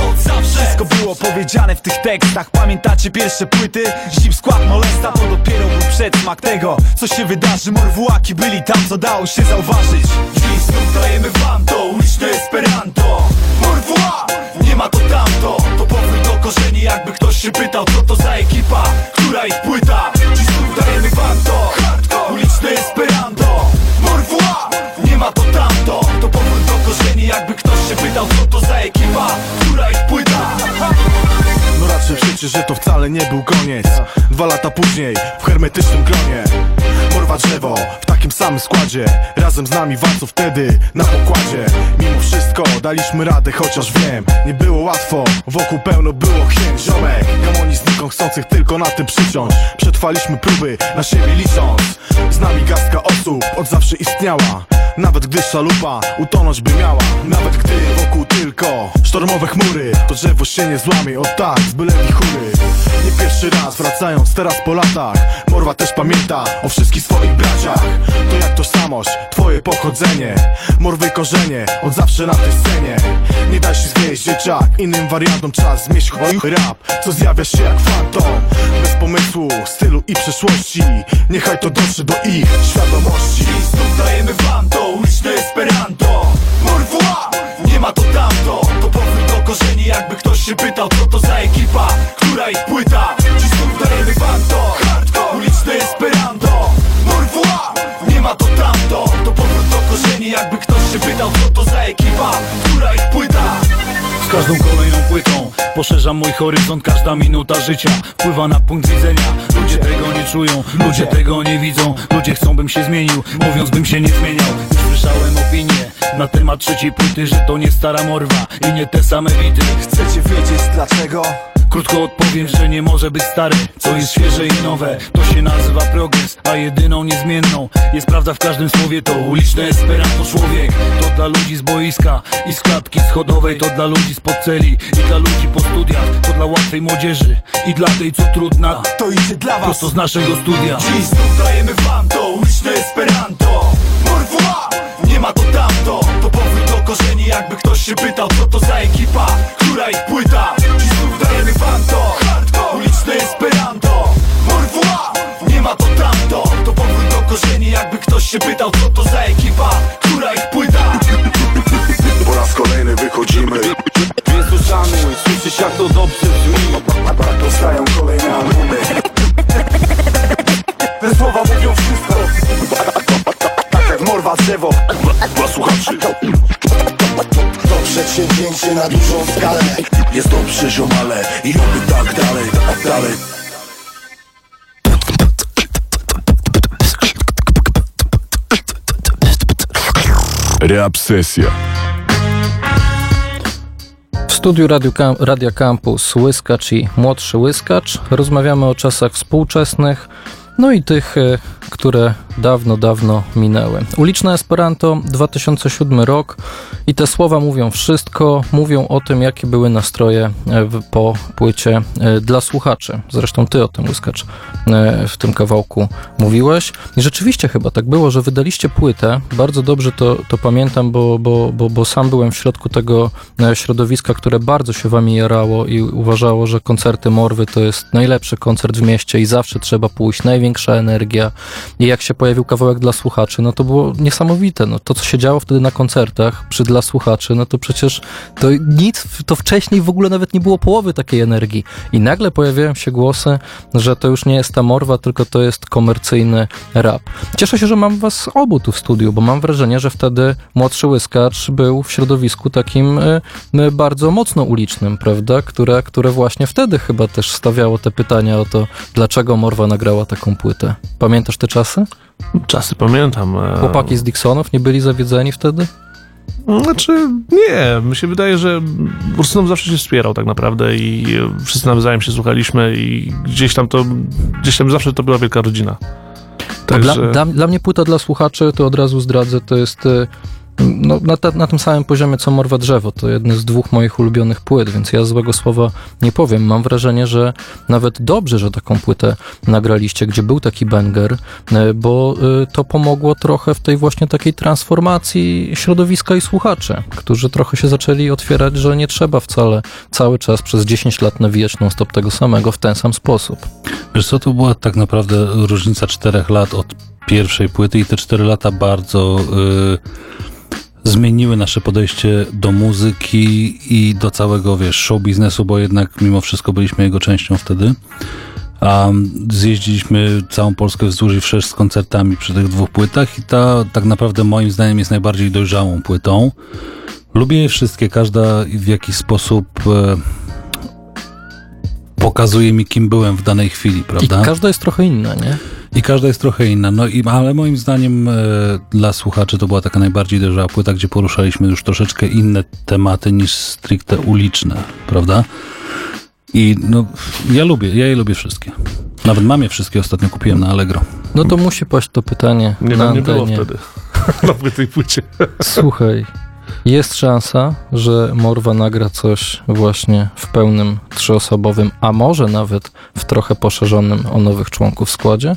Wszystko było powiedziane w tych tekstach. Pamiętacie pierwsze płyty? Zip skład molesta To dopiero był przedsmak tego, co się wydarzy. Morwłaki byli tam, co dało się zauważyć. Dziś znów dajemy wam to uliczne Esperanto. Morwła, nie ma to tamto. To powrót do korzeni, jakby ktoś się pytał Co to za ekipa, która ich płyta. Dziś znów dajemy wam to Hardcore, uliczne Esperanto Morwła, nie ma to tamto. To powrót do korzeni, jakby ktoś się pytał Co to za ekipa, która ich płyta. No raczej przecież, że to wcale nie był koniec. Dwa lata później, w hermetycznym gronie Morwa drzewo, w takim samym składzie. Razem z nami walcą wtedy na pokładzie. Mimo wszystko daliśmy radę, chociaż wiem Nie było łatwo, wokół pełno było chęć Ziomek, gamonistnikom chcących tylko na tym przyciąć. Przetrwaliśmy próby, na siebie licząc. Z nami garstka osób od zawsze istniała. Nawet gdy szalupa utonąć by miała. Nawet gdy wokół tylko sztormowe chmury To drzewo się nie złamie, o tak, z byle wichury Nie pierwszy raz wracając teraz po latach. Morwa też pamięta o wszystkich swoich braciach. To jak tożsamość, twoje pochodzenie. Morwy korzenie, od zawsze na tej scenie. Nie daj się zwieść dzieciak, innym wariantom czas zmieść chuj rap Co zjawia się jak fantom. Bez pomysłu, stylu i przeszłości. Niechaj to dotrze do ich świadomości. Znów dajemy wam to uliczne Esperanto. Morwła, nie ma to tamto To powrót do korzeni, jakby ktoś się pytał Co to za ekipa, która ich płyta każdą kolejną płytą. Poszerzam mój horyzont, każda minuta życia Wpływa na punkt widzenia. Ludzie tego nie czują, ludzie tego nie widzą. Ludzie chcą bym się zmienił, mówiąc bym się nie zmieniał. Już słyszałem opinie na temat trzeciej płyty Że to nie stara morwa i nie te same bity. Chcecie wiedzieć dlaczego? Krótko odpowiem, że nie może być stary Co jest świeże i nowe, to się nazywa progres A jedyną niezmienną jest prawda w każdym słowie. To uliczne Esperanto człowiek. To dla ludzi z boiska i z klatki schodowej To dla ludzi spod celi i dla ludzi po studiach To dla łatwej młodzieży i dla tej co trudna. To idzie dla was. Prosto z naszego studia. Dziś znów dajemy wam to uliczne Esperanto. Morwła, nie ma to tamto. To powrót do korzeni, jakby ktoś się pytał Co to za ekipa, która ich płyta. Dziś znów dajemy wam to Hardcore, uliczne Esperanto. Morwła, nie ma to tamto. To powrót do korzeni, jakby ktoś się pytał Co to dobrze brzmi. Powstają kolejne albumy. Te słowa mówią wszystko. Tak jak morwa drzewo. Dla słuchaczy To przedsięwzięcie na dużą skalę. Jest dobrze ziomale I oby tak dalej, tak dalej. Rap sesja. W studiu Radio Radia Campus Łyskacz i młodszy Łyskacz. Rozmawiamy o czasach współczesnych, No i tych, e, które dawno, dawno minęły. Uliczne Esperanto, 2007 rok i te słowa mówią wszystko, mówią o tym, jakie były nastroje e, po płycie e, dla słuchaczy. Zresztą ty o tym, Łyskacz, w tym kawałku mówiłeś. I rzeczywiście chyba tak było, że wydaliście płytę. Bardzo dobrze to, to pamiętam, bo, bo, bo, bo sam byłem w środku tego środowiska, które bardzo się wami jarało i uważało, że koncerty Morwy to jest najlepszy koncert w mieście i zawsze trzeba pójść, największa energia. I jak się pojawił kawałek dla słuchaczy, no to było niesamowite. No, to, co się działo wtedy na koncertach przy dla słuchaczy, no to przecież to nic, to wcześniej w ogóle nawet nie było połowy takiej energii. I nagle pojawiają się głosy, że to już nie jest ta morwa, tylko to jest komercyjny rap. Cieszę się, że mam was obu tu w studiu, bo mam wrażenie, że wtedy młodszy łyskacz był w środowisku takim y, y, bardzo mocno ulicznym, prawda? Które, które właśnie wtedy chyba też stawiało te pytania o to, dlaczego Morwa nagrała taką płytę. Pamiętasz te czasy? Czasy pamiętam. e, Chłopaki z Dixonów nie byli zawiedzeni wtedy? Znaczy, nie. Mi się wydaje, że Ursynow zawsze się wspierał tak naprawdę i e, wszyscy nawzajem się słuchaliśmy i gdzieś tam to, gdzieś tam zawsze to była wielka rodzina. No Dla, Także dla, dla mnie płyta dla słuchaczy, to od razu zdradzę, to jest y, no, na, na tym samym poziomie co Morwa Drzewo. To jedny z dwóch moich ulubionych płyt, więc ja złego słowa nie powiem. Mam wrażenie, że nawet dobrze, że taką płytę nagraliście, gdzie był taki banger, y, bo y, to pomogło trochę w tej właśnie takiej transformacji środowiska i słuchaczy, którzy trochę się zaczęli otwierać, że nie trzeba wcale cały czas przez 10 lat nawijać non-stop tego samego w ten sam sposób. Wiesz co, to była tak naprawdę różnica czterech lat od pierwszej płyty i te cztery lata bardzo y, zmieniły nasze podejście do muzyki i do całego, wiesz, show biznesu, bo jednak mimo wszystko byliśmy jego częścią wtedy. A zjeździliśmy całą Polskę wzdłuż i wszerz z koncertami przy tych dwóch płytach i ta tak naprawdę moim zdaniem jest najbardziej dojrzałą płytą. Lubię je wszystkie, każda w jakiś sposób e, pokazuje mi, kim byłem w danej chwili, prawda? I każda jest trochę inna, nie? I każda jest trochę inna. No i, ale moim zdaniem e, dla słuchaczy to była taka najbardziej dojrzała płyta, gdzie poruszaliśmy już troszeczkę inne tematy niż stricte uliczne, prawda? I no, ja lubię, ja je lubię wszystkie. Nawet mam je wszystkie, ostatnio kupiłem na Allegro. No to musi paść to pytanie nie, na no, nie było wtedy (laughs) na tej płycie. Słuchaj, jest szansa, że Morwa nagra coś właśnie w pełnym trzyosobowym, a może nawet w trochę poszerzonym o nowych członków składzie?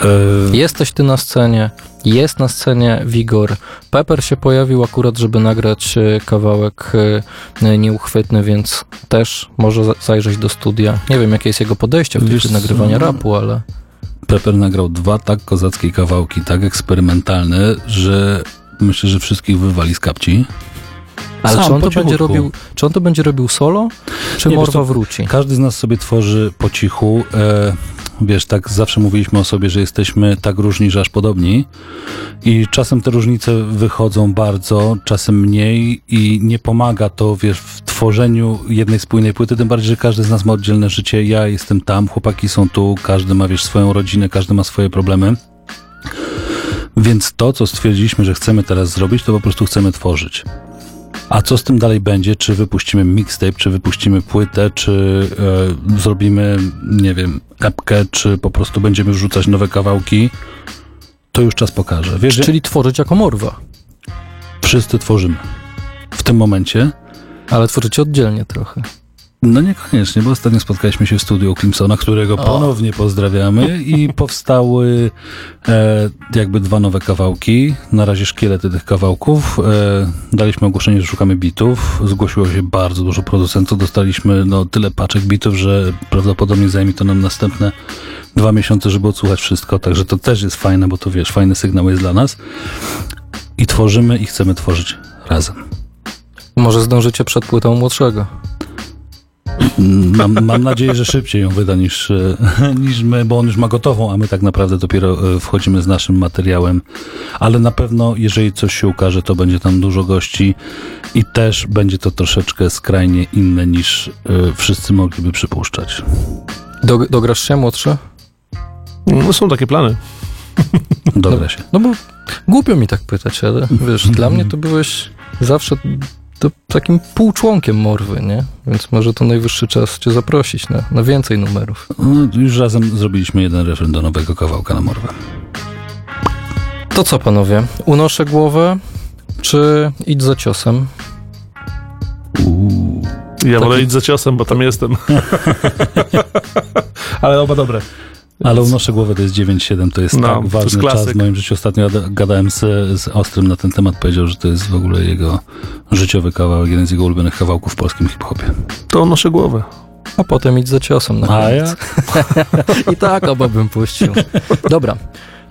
E, Jesteś ty na scenie, jest na scenie Wigor. Pepper się pojawił akurat, żeby nagrać e, kawałek e, nieuchwytny, więc też może za- zajrzeć do studia. Nie wiem, jakie jest jego podejście w co? nagrywania rapu, ale Pepper nagrał dwa tak kozackie kawałki, tak eksperymentalne, że myślę, że wszystkich wywali z kapci. Ale Sam, czy on, to będzie robił, czy on to będzie robił solo, czy Nie, Morwa wróci? Każdy z nas sobie tworzy po cichu. E, wiesz, tak zawsze mówiliśmy o sobie, że jesteśmy tak różni, że aż podobni. I czasem te różnice wychodzą bardzo, czasem mniej i nie pomaga to, wiesz, w tworzeniu jednej spójnej płyty, tym bardziej, że każdy z nas ma oddzielne życie. Ja jestem tam, chłopaki są tu, każdy ma, wiesz, swoją rodzinę, każdy ma swoje problemy. Więc to, co stwierdziliśmy, że chcemy teraz zrobić, to po prostu chcemy tworzyć. A co z tym dalej będzie? Czy wypuścimy mixtape, czy wypuścimy płytę, czy e, zrobimy, nie wiem, epkę, czy po prostu będziemy wrzucać nowe kawałki? To już czas pokaże. Wiesz, Czyli tworzyć jako Morwa, wszyscy tworzymy. W tym momencie. ale tworzycie oddzielnie trochę. No niekoniecznie, bo ostatnio spotkaliśmy się w studiu Clemsona, którego O. ponownie pozdrawiamy i powstały e, jakby dwa nowe kawałki. Na razie szkielety tych kawałków. E, daliśmy ogłoszenie, że szukamy bitów. Zgłosiło się bardzo dużo producentów. Dostaliśmy no, tyle paczek bitów, że prawdopodobnie zajmie to nam następne dwa miesiące, żeby odsłuchać wszystko. Także to też jest fajne, bo to wiesz, fajny sygnał jest dla nas. I tworzymy i chcemy tworzyć razem. Może zdążycie przed płytą młodszego. Mam, mam nadzieję, że szybciej ją wyda niż, e, (laughs) niż my, bo on już ma gotową, a my tak naprawdę dopiero e, wchodzimy z naszym materiałem. Ale na pewno, jeżeli coś się ukaże, to będzie tam dużo gości i też będzie to troszeczkę skrajnie inne niż e, wszyscy mogliby przypuszczać. Do, dograsz się młodszy? No, są takie plany. Dogra się. No bo głupio mi tak pytać, ale wiesz, dla mnie to byłeś zawsze to takim półczłonkiem Morwy, nie? Więc może to najwyższy czas cię zaprosić na, na więcej numerów. No, już razem zrobiliśmy jeden refren do nowego kawałka na morwę. To co, panowie? Unoszę głowę, czy idź za ciosem? Ja wolę Taki- iść za ciosem, bo tam jestem. (laughs) Ale oba dobre. Ale unoszę głowę, to jest 9-7, to jest No, tak ważny jest czas w moim życiu. Ostatnio gada- gadałem z, z Ostrym na ten temat, powiedział, że to jest w ogóle jego życiowy kawałek, jeden z jego ulubionych kawałków w polskim hip-hopie. To noszę głowę. A potem idź za ciosem na A koniec. (laughs) I tak oba bym puścił. Dobra,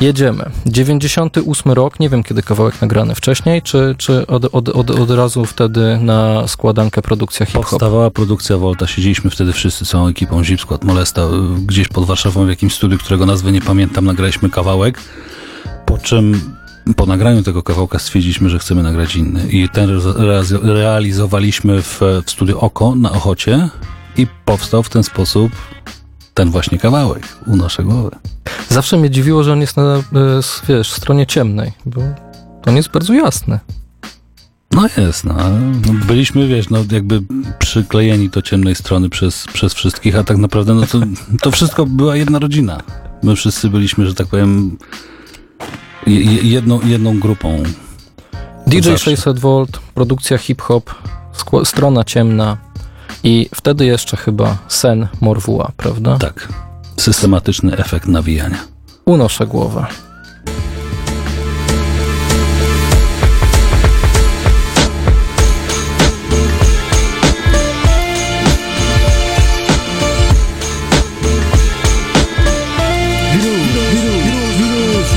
jedziemy. 98 rok, nie wiem kiedy kawałek nagrany wcześniej, czy, czy od, od, od, od razu wtedy na składankę produkcja hip-hop? Powstawała produkcja Volta, siedzieliśmy wtedy wszyscy całą ekipą Zip Skład Molesta y, gdzieś pod Warszawą w jakimś studiu, którego nazwy nie pamiętam, nagraliśmy kawałek, po czym po nagraniu tego kawałka stwierdziliśmy, że chcemy nagrać inny i ten re- re- realizowaliśmy w, w studiu Oko na Ochocie i powstał w ten sposób ten właśnie kawałek, Unoszę głowę. Zawsze mnie dziwiło, że on jest na, e, wiesz, stronie ciemnej, bo on jest bardzo jasny. No jest, no. no, Byliśmy, wiesz, no jakby przyklejeni do ciemnej strony przez, przez wszystkich, a tak naprawdę no to, to wszystko była jedna rodzina. My wszyscy byliśmy, że tak powiem, je- je- jedną, jedną grupą. DJ zawsze. 600 V, produkcja hip-hop, strona ciemna i wtedy jeszcze chyba sen Morwuła, prawda? Tak. Systematyczny efekt nawijania. Unoszę głowę.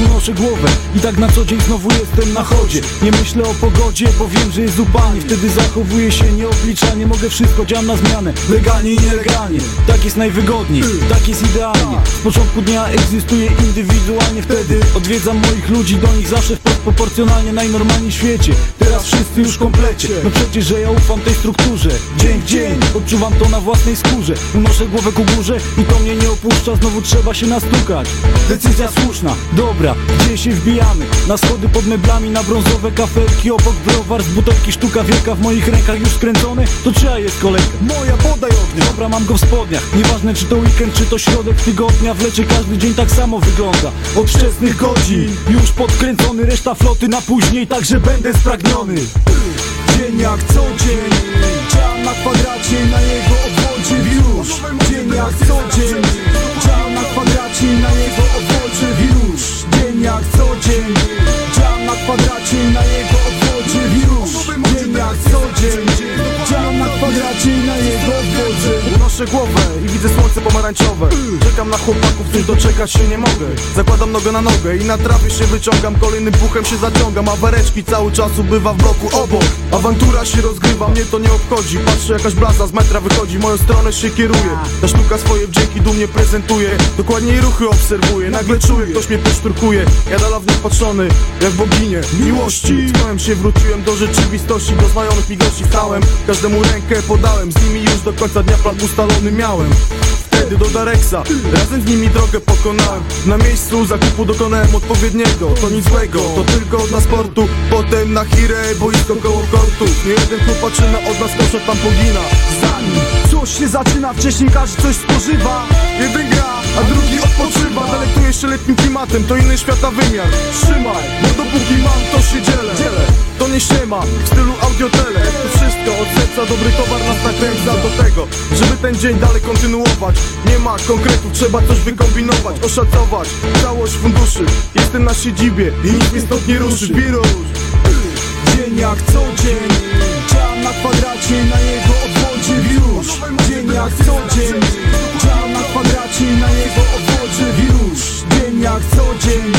Unoszę głowę i tak na co dzień znowu jestem na chodzie. Nie myślę o pogodzie, bo wiem, że jest upalnie Wtedy zachowuję się nieobliczalnie. Mogę wszystko, działam na zmianę. Legalnie i nielegalnie. Tak jest najwygodniej, tak jest idealnie. Z początku dnia egzystuję indywidualnie. Wtedy odwiedzam moich ludzi. Do nich zawsze wprost proporcjonalnie Najnormalniej w świecie. Teraz wszyscy już w komplecie. No przecież, że ja ufam tej strukturze. Dzień w dzień, odczuwam to na własnej skórze. Unoszę głowę ku górze i to mnie nie opuszcza. Znowu trzeba się nastukać. Decyzja słuszna, dobra, gdzie się wbijamy? Na schody pod meblami, na brązowe kafelki Obok browar z butelki, sztuka wielka w moich rękach już skręcone. To czyja jest kolejka? Moja, podaj ognia Dobra, mam go w spodniach. Nieważne czy to weekend, czy to środek tygodnia. Wlecie każdy dzień tak samo wygląda. Od wczesnych godzin, już podkręcony. Reszta floty na później, także będę spragniony. Dzień jak co dzień. Dział na kwadracie, na jego obwodzie. Już Dzień jak co dzień. Dział kwadracie, na jego obwodzie już Dzień jak co dzień Dział na kwadracie, na jego obwodzie Dzień jak co dzień. Dział na kwadracie, na jego obwodzie Unoszę głowę i widzę słońce pomarańczowe. Czekam na chłopaków, już doczekać się nie mogę. Zakładam nogę na nogę i na trawie się wyciągam. Kolejnym buchem się zaciągam, a wareczki cały czas ubywa w bloku obok. Awantura się rozgrywa, mnie to nie obchodzi. Patrzę jakaś blaza z metra wychodzi, moją stronę się kieruje. Ta sztuka swoje wdzięki dumnie prezentuje. Dokładnie jej ruchy obserwuję, nagle czuję, ktoś mnie poszturkuje Ja dala w nich patrzony, jak boginie miłości. Spałem się, wróciłem do rzeczywistości Do znajomych mi gości stałem Każdemu rękę podałem, z nimi już do końca dnia plan ustalony miałem. Wtedy do Dareksa, razem z nimi drogę pokonałem. Na miejscu zakupu dokonałem odpowiedniego To nic złego, to tylko dla sportu Potem na Hirę, boisko koło kortów Nie jeden klub patrzy na od nas, kosza tam pogina Zanim coś się zaczyna, wcześniej każdy coś spożywa. Jeden gra, a drugi odpoczywa. Delektuje się letnim klimatem, to inny świata wymiar. Trzymaj, bo dopóki mam, to się dzielę. To nie ściema, w stylu audiotele. To wszystko od serca, dobry towar nas nakręca do tego Żeby ten dzień dalej kontynuować. Nie ma konkretów, trzeba coś wykombinować Oszacować. Całość funduszy Jestem na siedzibie i nic mnie stąd nie ruszy. Birusz Dzień jak co dzień Dział na kwadracie, na jego obwodzie już Dzień jak co dzień. Dział na kwadracie, na jego obwodzie. Już Dzień jak co dzień.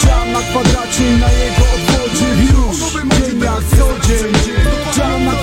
Dział na kwadracie, na jego obwodzie. Już Dzień jak co dzień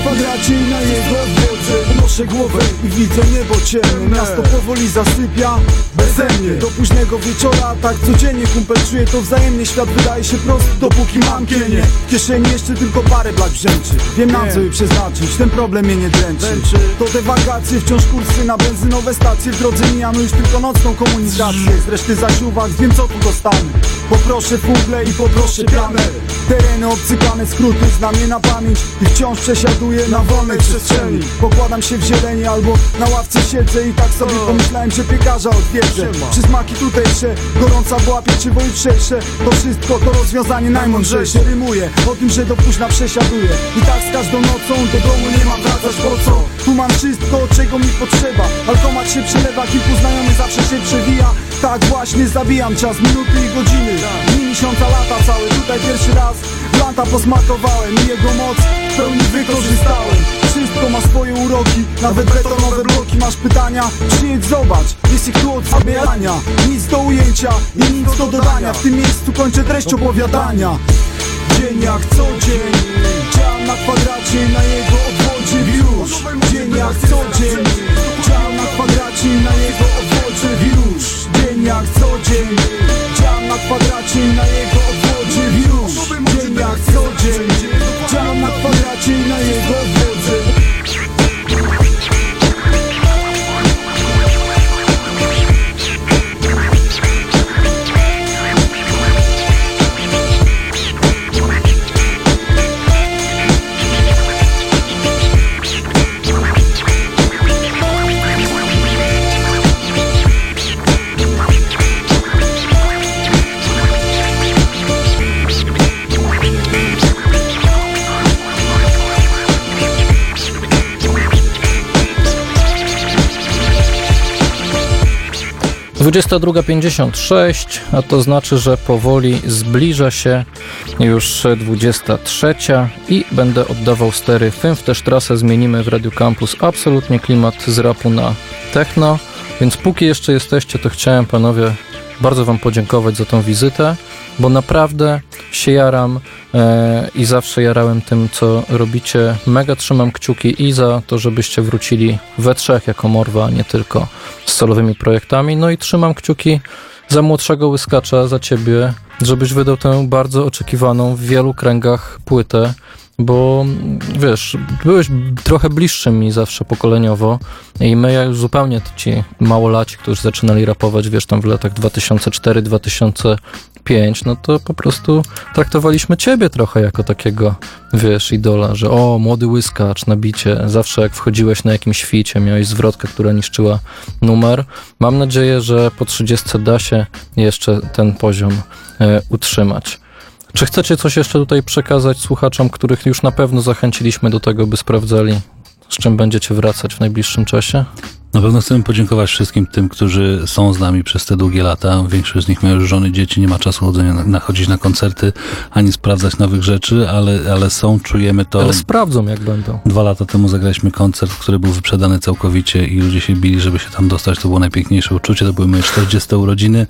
Kwadracie, na jego obwodzie Unoszę głowę i widzę niebo ciemne. Miasto powoli zasypia beze mnie. Do późnego wieczora, tak codziennie kumpel czuje to wzajemnie Świat wydaje się prosty, dopóki mam kienie. W kieszeni jeszcze tylko parę blak brzęczy. Wiem na co je przeznaczyć, ten problem mnie nie dręczy. To te wakacje, wciąż kursy na benzynowe stacje. W drodze mijamy już tylko nocną komunikację. Z reszty zaś uwag, wiem co tu dostanę. Poproszę fugle i poproszę pianę. Tereny obcykane, skróty znam je na pamięć I wciąż przesiaduję na wolnej przestrzeni. Pokładam się w zieleni albo na ławce siedzę I tak sobie pomyślałem, że piekarza odwiedzę. Przysmaki tutejsze, gorąca w łapie czy jutrzejsze To wszystko to rozwiązanie najmądrzejsze. Rymuję o tym, że do późna przesiaduję I tak z każdą nocą do domu nie mam wracać po co? Tu mam wszystko, czego mi potrzeba. Alkomat się przelewa, kilku znajomych zawsze się przewija. Tak właśnie zabijam czas, minuty i godziny. Dni, miesiąca, lata całe Tutaj pierwszy raz Blanta posmakowałem i jego moc w pełni wykorzystałem. Wszystko ma swoje uroki, nawet betonowe bloki. Masz pytania? Przyjedź zobacz, ich tu od zabierania. Nic do ujęcia i nic do dodania. W tym miejscu kończę treść opowiadania. Dzień jak co dzień. Działam na kwadracie na jego obwodzie Już. Dzień jak co dzień. Działam na kwadracie na jego obwodzie Już. Dzień jak co dzień na kwadracie na jego obwodzie. Już Dzień jak co dzień. Działam na kwadracie na jego obwodzie 22.56, a to znaczy, że powoli zbliża się już 23 i będę oddawał stery Fym. W też trasę zmienimy w Radio Campus. Absolutnie klimat z rapu na techno, więc póki jeszcze jesteście, to chciałem panowie bardzo wam podziękować za tą wizytę, bo naprawdę się jaram e, i zawsze jarałem tym, co robicie. Mega trzymam kciuki i za to, żebyście wrócili we trzech jako Morwa, a nie tylko z solowymi projektami. No i trzymam kciuki za młodszego łyskacza, za ciebie, żebyś wydał tę bardzo oczekiwaną w wielu kręgach płytę, bo wiesz, byłeś trochę bliższy mi zawsze pokoleniowo i my ja już zupełnie ci małolaci, którzy zaczynali rapować, wiesz, tam w latach 2004-2005, no to po prostu traktowaliśmy ciebie trochę jako takiego, wiesz, idola, że o, młody łyskacz na bicie, zawsze jak wchodziłeś na jakimś świcie, miałeś zwrotkę, która niszczyła numer. Mam nadzieję, że po 30 da się jeszcze ten poziom e, utrzymać. Czy chcecie coś jeszcze tutaj przekazać słuchaczom, których już na pewno zachęciliśmy do tego, by sprawdzali, z czym będziecie wracać w najbliższym czasie? Na pewno chcemy podziękować wszystkim tym, którzy są z nami przez te długie lata. Większość z nich ma już żony, dzieci, nie ma czasu chodzenia na, na chodzić na koncerty, ani sprawdzać nowych rzeczy, ale, ale są, czujemy to. Ale sprawdzą, jak będą. Dwa lata temu zagraliśmy koncert, który był wyprzedany całkowicie i ludzie się bili, żeby się tam dostać. To było najpiękniejsze uczucie. To były moje 40 urodziny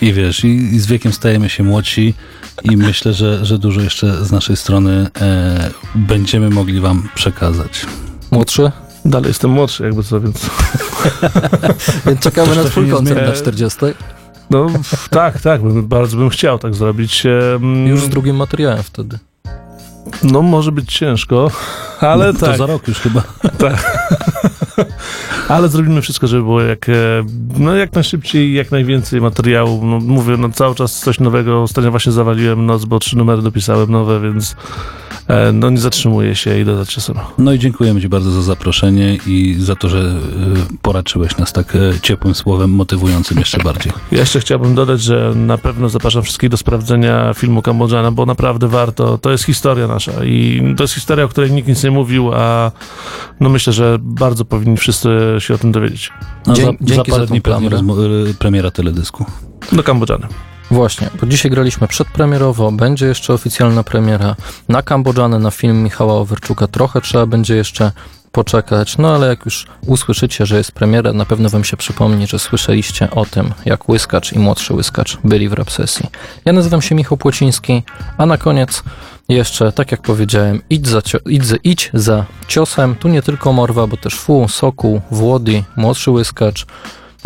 i wiesz, i, i z wiekiem stajemy się młodsi i myślę, że, że dużo jeszcze z naszej strony e, będziemy mogli wam przekazać. Młodszy? Dalej jestem młodszy, jakby co, więc... (laughs) więc czekamy Coś na twój koncert na 40. No tak, tak, bym, bardzo bym chciał tak zrobić. Już z drugim materiałem wtedy. No może być ciężko, ale no, tak. To za rok już chyba. (laughs) Tak. Ale zrobimy wszystko, żeby było jak, e, no, jak najszybciej, jak najwięcej materiału. No, mówię, no, cały czas coś nowego. Ostatnio właśnie zawaliłem noc, bo trzy numery dopisałem nowe, więc no, nie zatrzymuję się i dodać czasu. No i dziękujemy Ci bardzo za zaproszenie i za to, że e, poraczyłeś nas tak e, ciepłym słowem, motywującym jeszcze bardziej. (laughs) Ja jeszcze chciałbym dodać, że na pewno zapraszam wszystkich do sprawdzenia filmu Kambodżana, bo naprawdę warto. To jest historia nasza i to jest historia, o której nikt nic nie mówił, a no myślę, że bardzo powinni wszyscy się o tym dowiedzieć. No, Dzie- za, dzięki za parę za tą dni e, premiera teledysku. Do Kambodżany. Właśnie, bo dzisiaj graliśmy przedpremierowo, będzie jeszcze oficjalna premiera na Kambodżanę, na film Michała Owerczuka. Trochę trzeba będzie jeszcze poczekać, no ale jak już usłyszycie, że jest premiera, na pewno wam się przypomni, że słyszeliście o tym, jak Łyskacz i Młodszy Łyskacz byli w rap sesji. Ja nazywam się Michał Płociński, a na koniec jeszcze, tak jak powiedziałem, idź za, cio- idź, za- idź za ciosem. Tu nie tylko Morwa, bo też Fu, Sokół, Włody, Młodszy Łyskacz.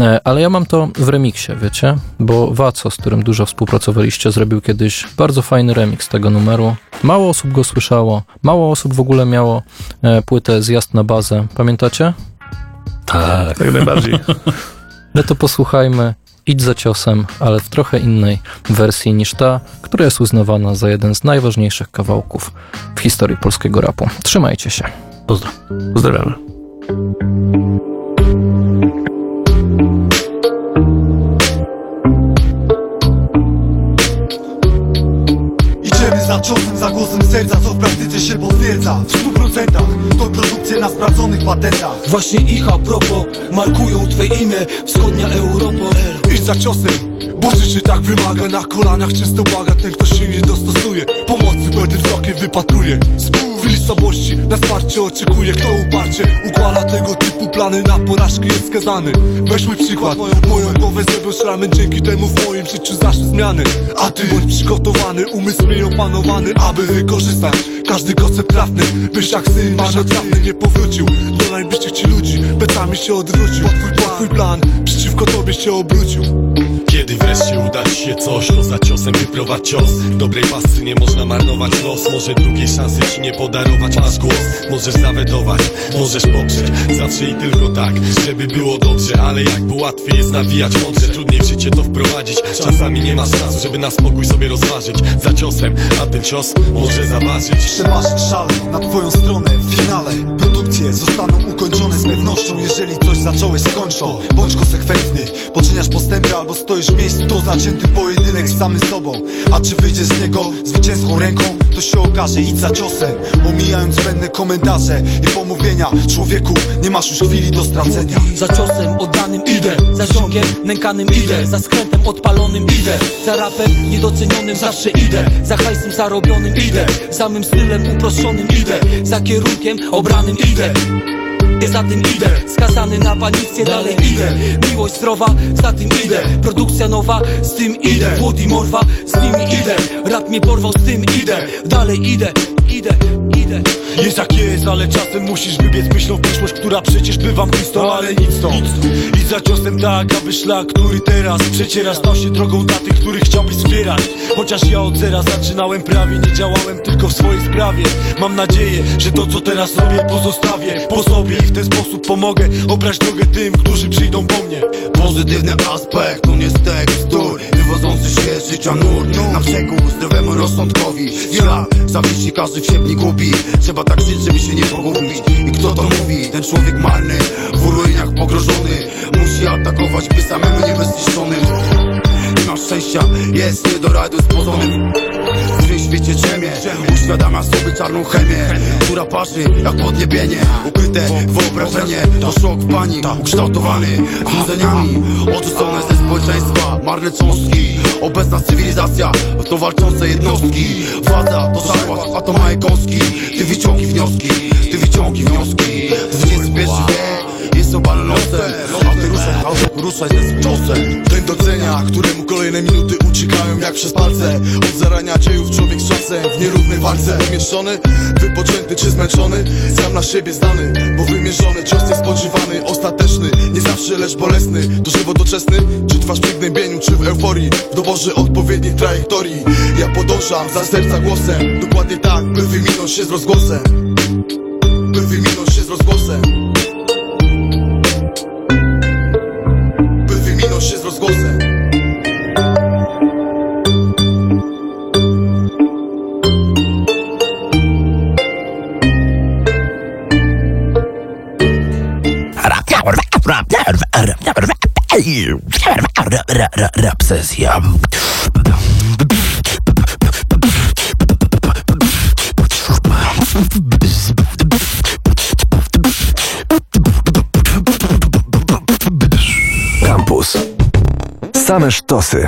E, Ale ja mam to w remiksie, wiecie? Bo Waco, z którym dużo współpracowaliście, zrobił kiedyś bardzo fajny remix tego numeru. Mało osób go słyszało, mało osób w ogóle miało e, płytę Zjazd na bazę. Pamiętacie? Tak. Tak najbardziej. (laughs) No to posłuchajmy Idź za ciosem, ale w trochę innej wersji niż ta, która jest uznawana za jeden z najważniejszych kawałków w historii polskiego rapu. Trzymajcie się. Pozdro. Pozdrawiamy. Idziemy za ciosem, za głosem serca, co w praktyce się potwierdza. W stu procentach to produkcje na sprawdzonych patentach. Właśnie ich a propos markują twe imię. Wschodnia Europa Idź za ciosem, bo życie tak wymaga Na kolanach czysto błaga, ten kto się nie dostosuje. Pomocy będę wzrokiem wypatruje. W chwili słabości na wsparcie oczekuje. Kto uparcie układa tego typu plany Na porażkę jest skazany. Weźmy przykład, moją głowę zrobią szramy Dzięki temu w moim życiu zaszły zmiany. A ty bądź przygotowany, umysł miej opanowany Aby wykorzystać każdy koncept trafny Byś jak syn marnotrawny nie powrócił Do najbliższych ci ludzi, plecami się odwrócił. Bo twój plan przeciwko tobie się obrócił Kiedy wreszcie uda ci się coś, to za ciosem wyprowadź cios. Dobrej pasy nie można marnować los Może drugiej szansy ci nie podarować. Masz głos, możesz zawetować, możesz poprzeć. Zawsze i tylko tak, żeby było dobrze Ale jakby łatwiej jest nawijać mądrze Trudniej w życie to wprowadzić. Czasami nie masz czasu, żeby na spokój sobie rozważyć. Za ciosem, a ten cios może zaważyć. Przeważ szale na twoją stronę w finale? Produkcje zostaną ukończone z pewnością Jeżeli coś zacząłeś skończą Bądź konsekwentny, poczyniasz postępy albo stoisz w miejscu To zacięty pojedynek z samym sobą. A czy wyjdziesz z niego zwycięską ręką? To się okaże, idź za ciosem. Omijając zbędne komentarze i pomówienia Człowieku, nie masz już chwili do stracenia. Za ciosem oddanym idę Za ciągiem nękanym idę Za skrętem odpalonym idę Za rapem niedocenionym zawsze idę Za hajsem zarobionym idę Za mym stylem uproszczonym idę Za kierunkiem obranym idę Ja za tym idę, skazany na panicję dalej idę. Miłość zdrowa, za tym idę. Produkcja nowa, z tym idę. Włód i morwa, z nimi idę. Rap mnie porwał, z tym idę. Dalej idę, idę, idę. Jest jak jest, ale czasem musisz wybiec myślą w przyszłość, która przecież bywa mglistą, ale nic to Idź za ciosem tak, aby szlak, który teraz przeciera Stał się drogą dla tych, których chciałbyś wspierać Chociaż ja od zera zaczynałem prawie, nie działałem tylko w swojej sprawie. Mam nadzieję, że to co teraz sobie pozostawię po sobie I w ten sposób pomogę obrać drogę tym, którzy przyjdą po mnie. Pozytywny aspekt, on jest tekstur Wywodzący się życia nurt. Na przekór zdrowemu rozsądkowi Świat zawiesi, każdy w siebie gubi Trzeba tak żyć, żeby się nie pogubić. I kto to mówi? Ten człowiek marny W ruinach pogrożony. Musi atakować, by samemu nie być Nie jest nie do rady z pozonem w tym świecie drzemie Uświadamia sobie czarną chemię Która parzy jak podniebienie Ukryte wyobrażenie To szok w panik Ukształtowany złudzeniami Odrzucone ze społeczeństwa Marne cząstki Obecna cywilizacja To walczące jednostki. Władza to zakład, a to małe kąski. Ty wyciągi wnioski Ty wyciągi wnioski. XXI wiek jest obalony A ty ruszaj, auto, ruszaj ze ciosem Ten docenia, któremu kolejne minuty uciekają jak przez palce. Od zarania dziejów człowiek z czasem w nierównej walce. Umieszczony, wypoczęty czy zmęczony Sam na siebie zdany, bo wymierzony Cios niespodziewany, ostateczny Nie zawsze lecz bolesny, to żywo doczesny Czy trwasz w przygnębieniu, czy w euforii. W doborze odpowiedniej trajektorii. Ja podążam za serca głosem. Dokładnie tak, by wyminąć się z rozgłosem. By wyminąć Rap sesja. Campus. Same sztosy.